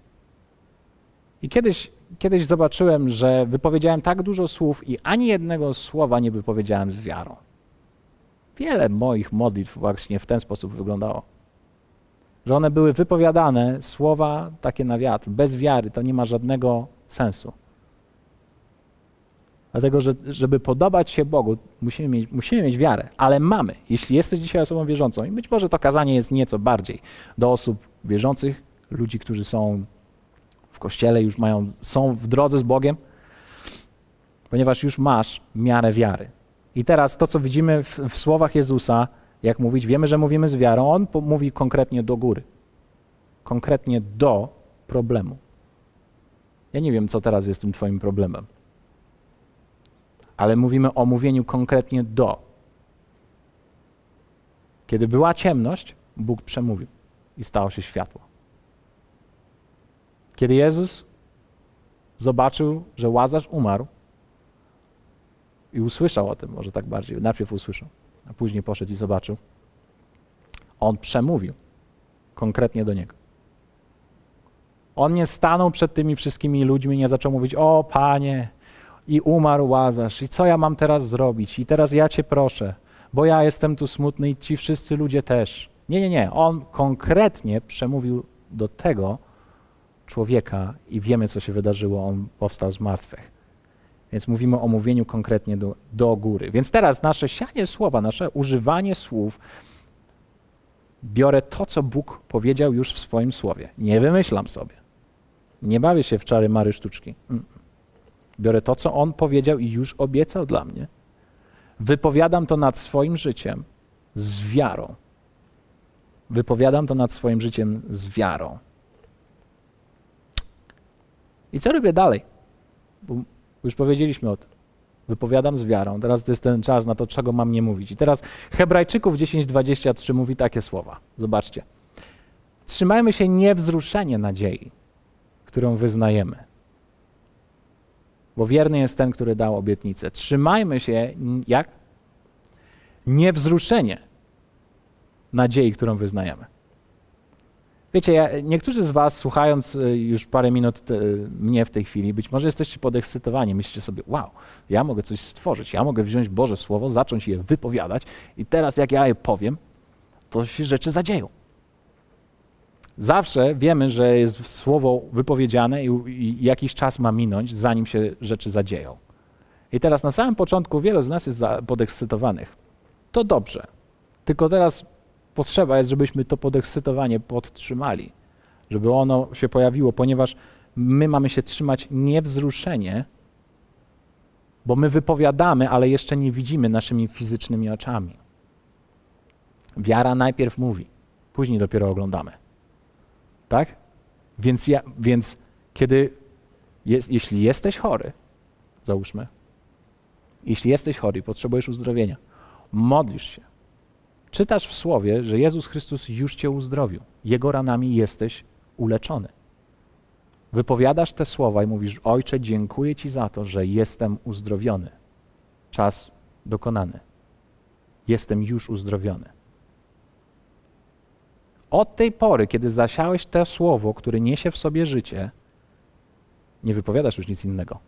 I kiedyś, kiedyś zobaczyłem, że wypowiedziałem tak dużo słów i ani jednego słowa nie wypowiedziałem z wiarą. Wiele moich modlitw właśnie w ten sposób wyglądało że one były wypowiadane, słowa takie na wiatr, bez wiary, to nie ma żadnego sensu. Dlatego, że żeby podobać się Bogu, musimy mieć, musimy mieć wiarę, ale mamy. Jeśli jesteś dzisiaj osobą wierzącą, i być może to kazanie jest nieco bardziej do osób wierzących, ludzi, którzy są w kościele, już mają, są w drodze z Bogiem, ponieważ już masz miarę wiary. I teraz to, co widzimy w, w słowach Jezusa, jak mówić, wiemy, że mówimy z wiarą. On mówi konkretnie do góry. konkretnie do problemu. Ja nie wiem, co teraz jest tym Twoim problemem, ale mówimy o mówieniu konkretnie do. Kiedy była ciemność, Bóg przemówił i stało się światło. Kiedy Jezus zobaczył, że Łazarz umarł i usłyszał o tym, może tak bardziej, najpierw usłyszał, a później poszedł i zobaczył, on przemówił konkretnie do niego. On nie stanął przed tymi wszystkimi ludźmi, nie zaczął mówić: O panie, i umarł łazarz, i co ja mam teraz zrobić? I teraz ja cię proszę, bo ja jestem tu smutny i ci wszyscy ludzie też. Nie, nie, nie. On konkretnie przemówił do tego człowieka i wiemy, co się wydarzyło. On powstał z martwych. Więc mówimy o mówieniu konkretnie do, do góry. Więc teraz nasze sianie słowa, nasze używanie słów, biorę to, co Bóg powiedział już w swoim słowie. Nie wymyślam sobie. Nie bawię się w czary mary sztuczki. Biorę to, co On powiedział i już obiecał dla mnie. Wypowiadam to nad swoim życiem z wiarą. Wypowiadam to nad swoim życiem z wiarą. I co robię dalej? Już powiedzieliśmy o tym. Wypowiadam z wiarą. Teraz to jest ten czas na to, czego mam nie mówić. I teraz Hebrajczyków 10:23 mówi takie słowa. Zobaczcie. Trzymajmy się niewzruszenie nadziei, którą wyznajemy. Bo wierny jest ten, który dał obietnicę. Trzymajmy się jak? Niewzruszenie nadziei, którą wyznajemy. Wiecie, ja, niektórzy z Was, słuchając y, już parę minut te, mnie w tej chwili, być może jesteście podekscytowani. Myślicie sobie, wow, ja mogę coś stworzyć, ja mogę wziąć Boże Słowo, zacząć je wypowiadać i teraz jak ja je powiem, to się rzeczy zadzieją. Zawsze wiemy, że jest słowo wypowiedziane i, i jakiś czas ma minąć, zanim się rzeczy zadzieją. I teraz na samym początku wielu z nas jest podekscytowanych. To dobrze. Tylko teraz potrzeba jest, żebyśmy to podekscytowanie podtrzymali, żeby ono się pojawiło, ponieważ my mamy się trzymać niewzruszenie, bo my wypowiadamy, ale jeszcze nie widzimy naszymi fizycznymi oczami. Wiara najpierw mówi, później dopiero oglądamy. Tak? Więc, ja, więc kiedy, jest, jeśli jesteś chory, załóżmy, jeśli jesteś chory i potrzebujesz uzdrowienia, modlisz się, Czytasz w słowie, że Jezus Chrystus już cię uzdrowił. Jego ranami jesteś uleczony. Wypowiadasz te słowa i mówisz: Ojcze, dziękuję Ci za to, że jestem uzdrowiony. Czas dokonany. Jestem już uzdrowiony. Od tej pory, kiedy zasiałeś to słowo, które niesie w sobie życie, nie wypowiadasz już nic innego.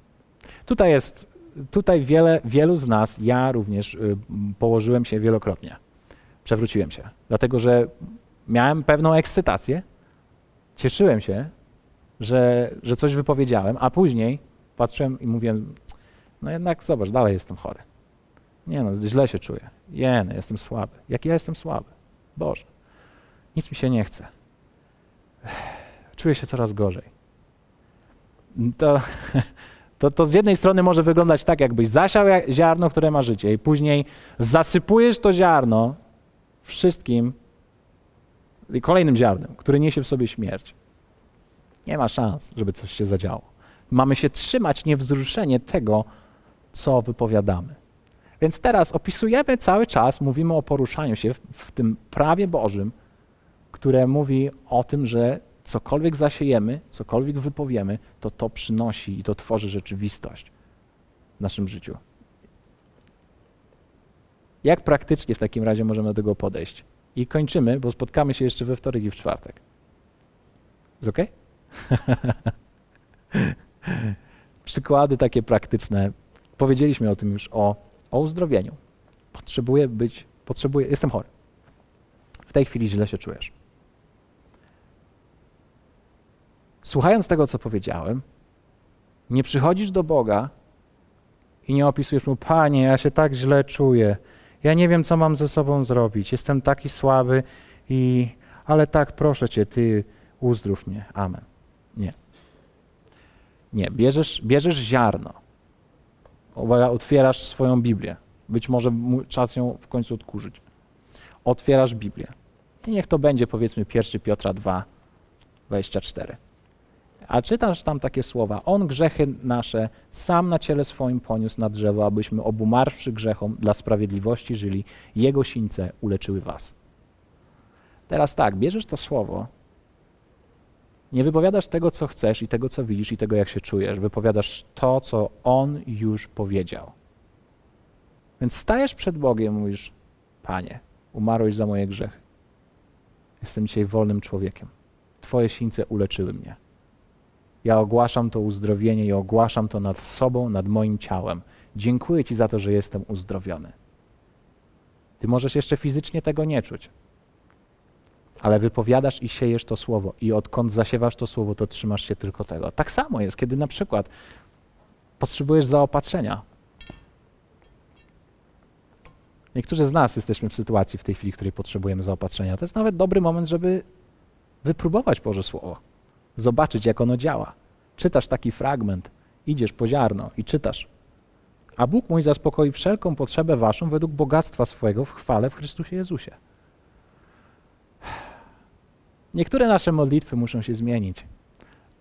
Tutaj jest, tutaj wiele, wielu z nas, ja również y, położyłem się wielokrotnie przewróciłem się, dlatego że miałem pewną ekscytację, cieszyłem się, że, że coś wypowiedziałem, a później patrzyłem i mówiłem, no jednak zobacz, dalej jestem chory. Nie no, źle się czuję. Nie no, jestem słaby. Jak ja jestem słaby? Boże, nic mi się nie chce. Czuję się coraz gorzej. To, to, to z jednej strony może wyglądać tak, jakbyś zasiał ziarno, które ma życie i później zasypujesz to ziarno wszystkim kolejnym ziarnem, który niesie w sobie śmierć. Nie ma szans, żeby coś się zadziało. Mamy się trzymać niewzruszenie tego, co wypowiadamy. Więc teraz opisujemy cały czas, mówimy o poruszaniu się w, w tym prawie Bożym, które mówi o tym, że cokolwiek zasiejemy, cokolwiek wypowiemy, to to przynosi i to tworzy rzeczywistość w naszym życiu. Jak praktycznie w takim razie możemy do tego podejść? I kończymy, bo spotkamy się jeszcze we wtorek i w czwartek. Jest ok? Przykłady takie praktyczne. Powiedzieliśmy o tym już, o, o uzdrowieniu. Potrzebuję być, potrzebuję, jestem chory. W tej chwili źle się czujesz. Słuchając tego, co powiedziałem, nie przychodzisz do Boga i nie opisujesz mu, Panie, ja się tak źle czuję, ja nie wiem, co mam ze sobą zrobić. Jestem taki słaby i ale tak proszę cię, ty uzdrów mnie. Amen. Nie. Nie, bierzesz, bierzesz ziarno. Otwierasz swoją Biblię. Być może czas ją w końcu odkurzyć. Otwierasz Biblię. I niech to będzie powiedzmy 1 Piotra 2, 24. A czytasz tam takie słowa: On grzechy nasze sam na ciele swoim poniósł na drzewo, abyśmy obumarwszy grzechom dla sprawiedliwości żyli. Jego sińce uleczyły was. Teraz tak, bierzesz to słowo, nie wypowiadasz tego, co chcesz i tego, co widzisz i tego, jak się czujesz. Wypowiadasz to, co On już powiedział. Więc stajesz przed Bogiem mówisz, Panie, umarłeś za moje grzechy. Jestem dzisiaj wolnym człowiekiem. Twoje sińce uleczyły mnie. Ja ogłaszam to uzdrowienie i ogłaszam to nad sobą, nad moim ciałem. Dziękuję Ci za to, że jestem uzdrowiony. Ty możesz jeszcze fizycznie tego nie czuć, ale wypowiadasz i siejesz to słowo, i odkąd zasiewasz to słowo, to trzymasz się tylko tego. Tak samo jest, kiedy na przykład potrzebujesz zaopatrzenia. Niektórzy z nas jesteśmy w sytuacji w tej chwili, w której potrzebujemy zaopatrzenia. To jest nawet dobry moment, żeby wypróbować Boże Słowo, zobaczyć, jak ono działa. Czytasz taki fragment, idziesz po ziarno i czytasz. A Bóg mój zaspokoi wszelką potrzebę waszą według bogactwa swojego w chwale w Chrystusie Jezusie. Niektóre nasze modlitwy muszą się zmienić.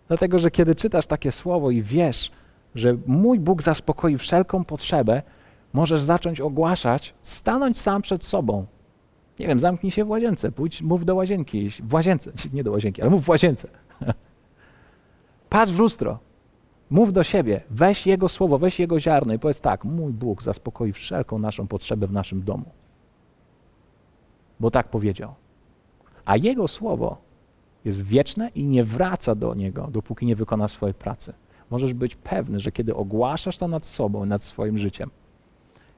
Dlatego, że kiedy czytasz takie słowo i wiesz, że mój Bóg zaspokoi wszelką potrzebę, możesz zacząć ogłaszać, stanąć sam przed sobą. Nie wiem, zamknij się w łazience, pójdź, mów do łazienki, w łazience, nie do łazienki, ale mów w łazience. Patrz w lustro, mów do siebie, weź Jego słowo, weź Jego ziarno i powiedz tak, mój Bóg zaspokoi wszelką naszą potrzebę w naszym domu. Bo tak powiedział. A Jego słowo jest wieczne i nie wraca do Niego, dopóki nie wykona swojej pracy. Możesz być pewny, że kiedy ogłaszasz to nad sobą, nad swoim życiem,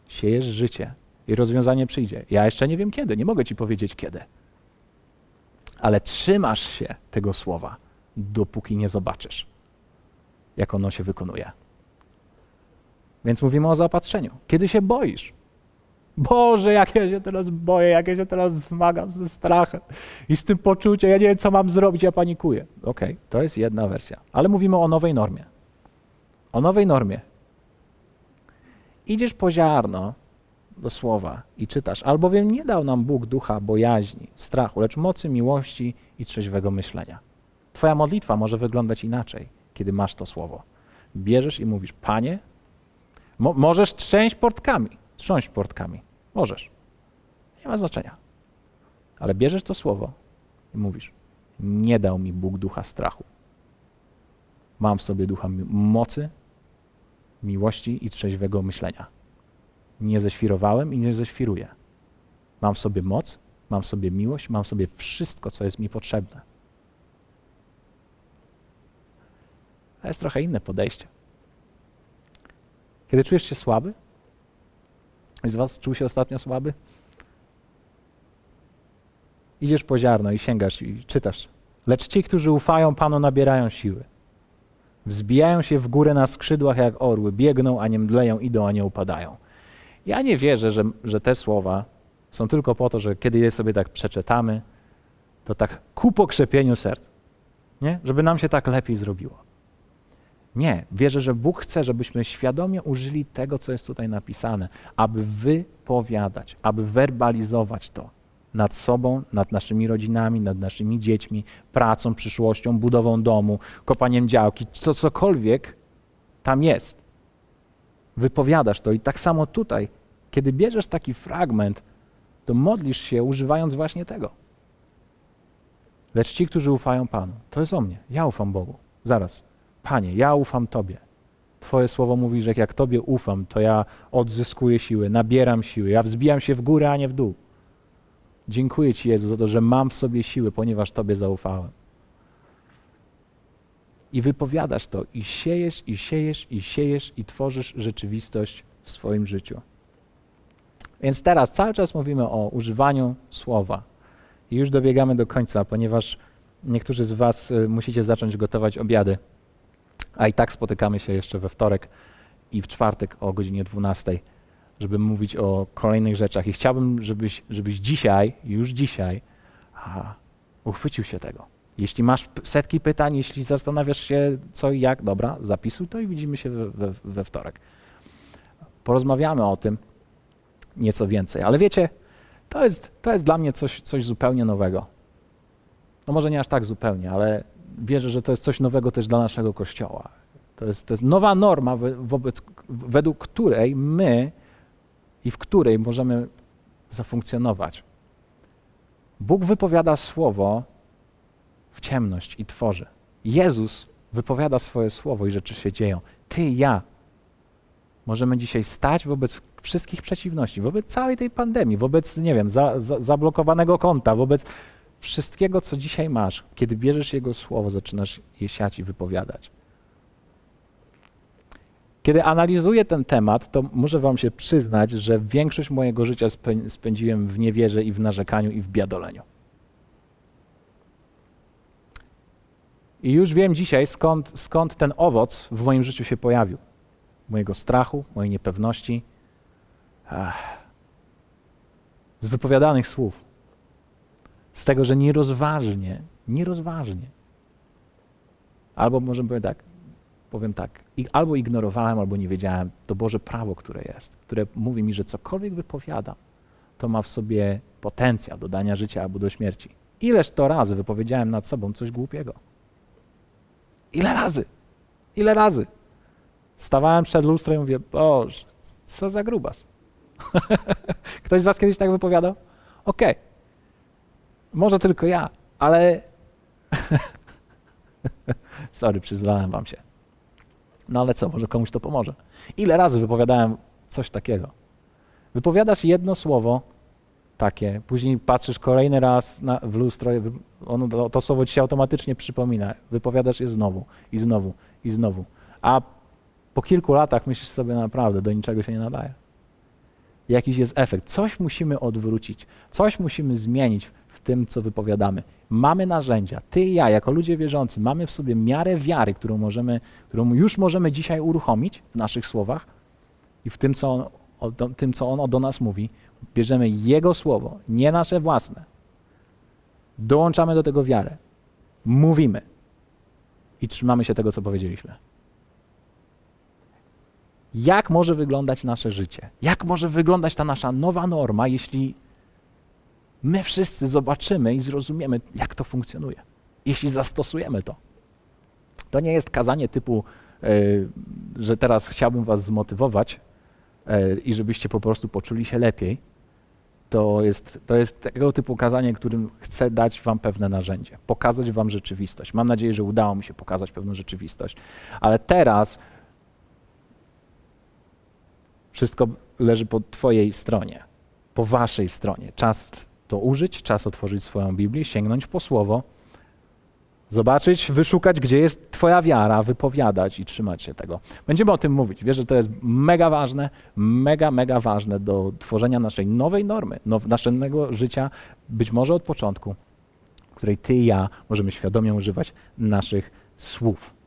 siejesz życie i rozwiązanie przyjdzie. Ja jeszcze nie wiem kiedy, nie mogę Ci powiedzieć kiedy. Ale trzymasz się tego słowa, dopóki nie zobaczysz, jak ono się wykonuje. Więc mówimy o zaopatrzeniu. Kiedy się boisz, Boże, jak ja się teraz boję, jak ja się teraz zmagam ze strachem i z tym poczuciem, ja nie wiem, co mam zrobić, ja panikuję. Okej, okay, to jest jedna wersja. Ale mówimy o nowej normie. O nowej normie. Idziesz po ziarno do słowa i czytasz, albowiem nie dał nam Bóg ducha bojaźni, strachu, lecz mocy, miłości i trzeźwego myślenia. Twoja modlitwa może wyglądać inaczej, kiedy masz to słowo. Bierzesz i mówisz, Panie, mo możesz trzęść portkami, trząść portkami. Możesz. Nie ma znaczenia. Ale bierzesz to słowo i mówisz: Nie dał mi Bóg ducha strachu. Mam w sobie ducha mocy, miłości i trzeźwego myślenia. Nie ześwirowałem i nie zeświruję. Mam w sobie moc, mam w sobie miłość, mam w sobie wszystko, co jest mi potrzebne. To jest trochę inne podejście. Kiedy czujesz się słaby, Ktoś z was czuł się ostatnio słaby? Idziesz po ziarno i sięgasz i czytasz. Lecz ci, którzy ufają Panu, nabierają siły. Wzbijają się w górę na skrzydłach jak orły, biegną, a nie mdleją, idą, a nie upadają. Ja nie wierzę, że, że te słowa są tylko po to, że kiedy je sobie tak przeczytamy, to tak ku pokrzepieniu serc, nie? żeby nam się tak lepiej zrobiło. Nie, wierzę, że Bóg chce, żebyśmy świadomie użyli tego, co jest tutaj napisane, aby wypowiadać, aby werbalizować to nad sobą, nad naszymi rodzinami, nad naszymi dziećmi, pracą, przyszłością, budową domu, kopaniem działki, co cokolwiek tam jest. Wypowiadasz to i tak samo tutaj, kiedy bierzesz taki fragment, to modlisz się używając właśnie tego. Lecz ci, którzy ufają Panu, to jest o mnie. Ja ufam Bogu. Zaraz. Panie, ja ufam Tobie. Twoje słowo mówi, że jak Tobie ufam, to ja odzyskuję siły, nabieram siły, ja wzbijam się w górę, a nie w dół. Dziękuję Ci, Jezu, za to, że mam w sobie siły, ponieważ Tobie zaufałem. I wypowiadasz to, i siejesz, i siejesz, i siejesz, i tworzysz rzeczywistość w swoim życiu. Więc teraz cały czas mówimy o używaniu słowa. I już dobiegamy do końca, ponieważ niektórzy z Was y, musicie zacząć gotować obiady. A i tak spotykamy się jeszcze we wtorek i w czwartek o godzinie 12, żeby mówić o kolejnych rzeczach. I chciałbym, żebyś, żebyś dzisiaj, już dzisiaj, a, uchwycił się tego. Jeśli masz setki pytań, jeśli zastanawiasz się co i jak, dobra, zapisuj to i widzimy się we, we, wtorek. Porozmawiamy o tym nieco więcej. Ale wiecie, to jest, to jest dla mnie coś, coś zupełnie nowego. No może nie aż tak zupełnie, ale wierzę, że to jest coś nowego też dla naszego Kościoła. To jest, to jest nowa norma, wobec, według której my i w której możemy zafunkcjonować. Bóg wypowiada słowo w ciemność i tworzy. Jezus wypowiada swoje słowo i rzeczy się dzieją. Ty, ja możemy dzisiaj stać wobec wszystkich przeciwności, wobec całej tej pandemii, wobec, nie wiem, za, za, zablokowanego konta, wobec wszystkiego, co dzisiaj masz. Kiedy bierzesz Jego słowo, zaczynasz je siać i wypowiadać. Kiedy analizuję ten temat, to muszę Wam się przyznać, że większość mojego życia spędziłem w niewierze i w narzekaniu i w biadoleniu. I już wiem dzisiaj, skąd, skąd ten owoc w moim życiu się pojawił. Mojego strachu, mojej niepewności, ach, z wypowiadanych słów. Z tego, że nierozważnie, nierozważnie. Albo może powiem tak, powiem tak, albo ignorowałem, albo nie wiedziałem to Boże prawo, które jest, które mówi mi, że cokolwiek wypowiadam, to ma w sobie potencjał do dania życia albo do śmierci. Ileż to razy wypowiedziałem nad sobą coś głupiego. Ile razy? Ile razy? Stawałem przed lustrem i mówię, Boże, co za grubas. Ktoś z was kiedyś tak wypowiadał? Okej. Okay. Może tylko ja, ale... Sorry, przyznałem wam się. No ale co, może komuś to pomoże. Ile razy wypowiadałem coś takiego? Wypowiadasz jedno słowo takie, później patrzysz kolejny raz na, w lustro, ono, to, słowo ci się automatycznie przypomina. Wypowiadasz je znowu i znowu i znowu. A po kilku latach myślisz sobie naprawdę, do niczego się nie nadaje. Jakiś jest efekt. Coś musimy odwrócić, coś musimy zmienić w tym, co wypowiadamy. Mamy narzędzia, ty i ja, jako ludzie wierzący, mamy w sobie miarę wiary, którą, możemy, którą już możemy dzisiaj uruchomić w naszych słowach i w tym, co o, tym, co on do nas mówi. Bierzemy Jego słowo, nie nasze własne. Dołączamy do tego wiarę. Mówimy i trzymamy się tego, co powiedzieliśmy. Jak może wyglądać nasze życie? Jak może wyglądać ta nasza nowa norma, jeśli my wszyscy zobaczymy i zrozumiemy, jak to funkcjonuje? Jeśli zastosujemy to. To nie jest kazanie typu, e, że teraz chciałbym Was zmotywować i żebyście po prostu poczuli się lepiej. To jest, to jest tego typu kazanie, którym chcę dać Wam pewne narzędzie, pokazać Wam rzeczywistość. Mam nadzieję, że udało mi się pokazać pewną rzeczywistość. Ale teraz wszystko leży po Twojej stronie, po Waszej stronie. Czas to użyć, czas otworzyć swoją Biblię, sięgnąć po słowo, zobaczyć, wyszukać, gdzie jest Twoja wiara, wypowiadać i trzymać się tego. Będziemy o tym mówić. Wiesz, że to jest mega ważne, mega, mega ważne do tworzenia naszej nowej normy, now, naszego życia, być może od początku, w której Ty i ja możemy świadomie używać naszych słów.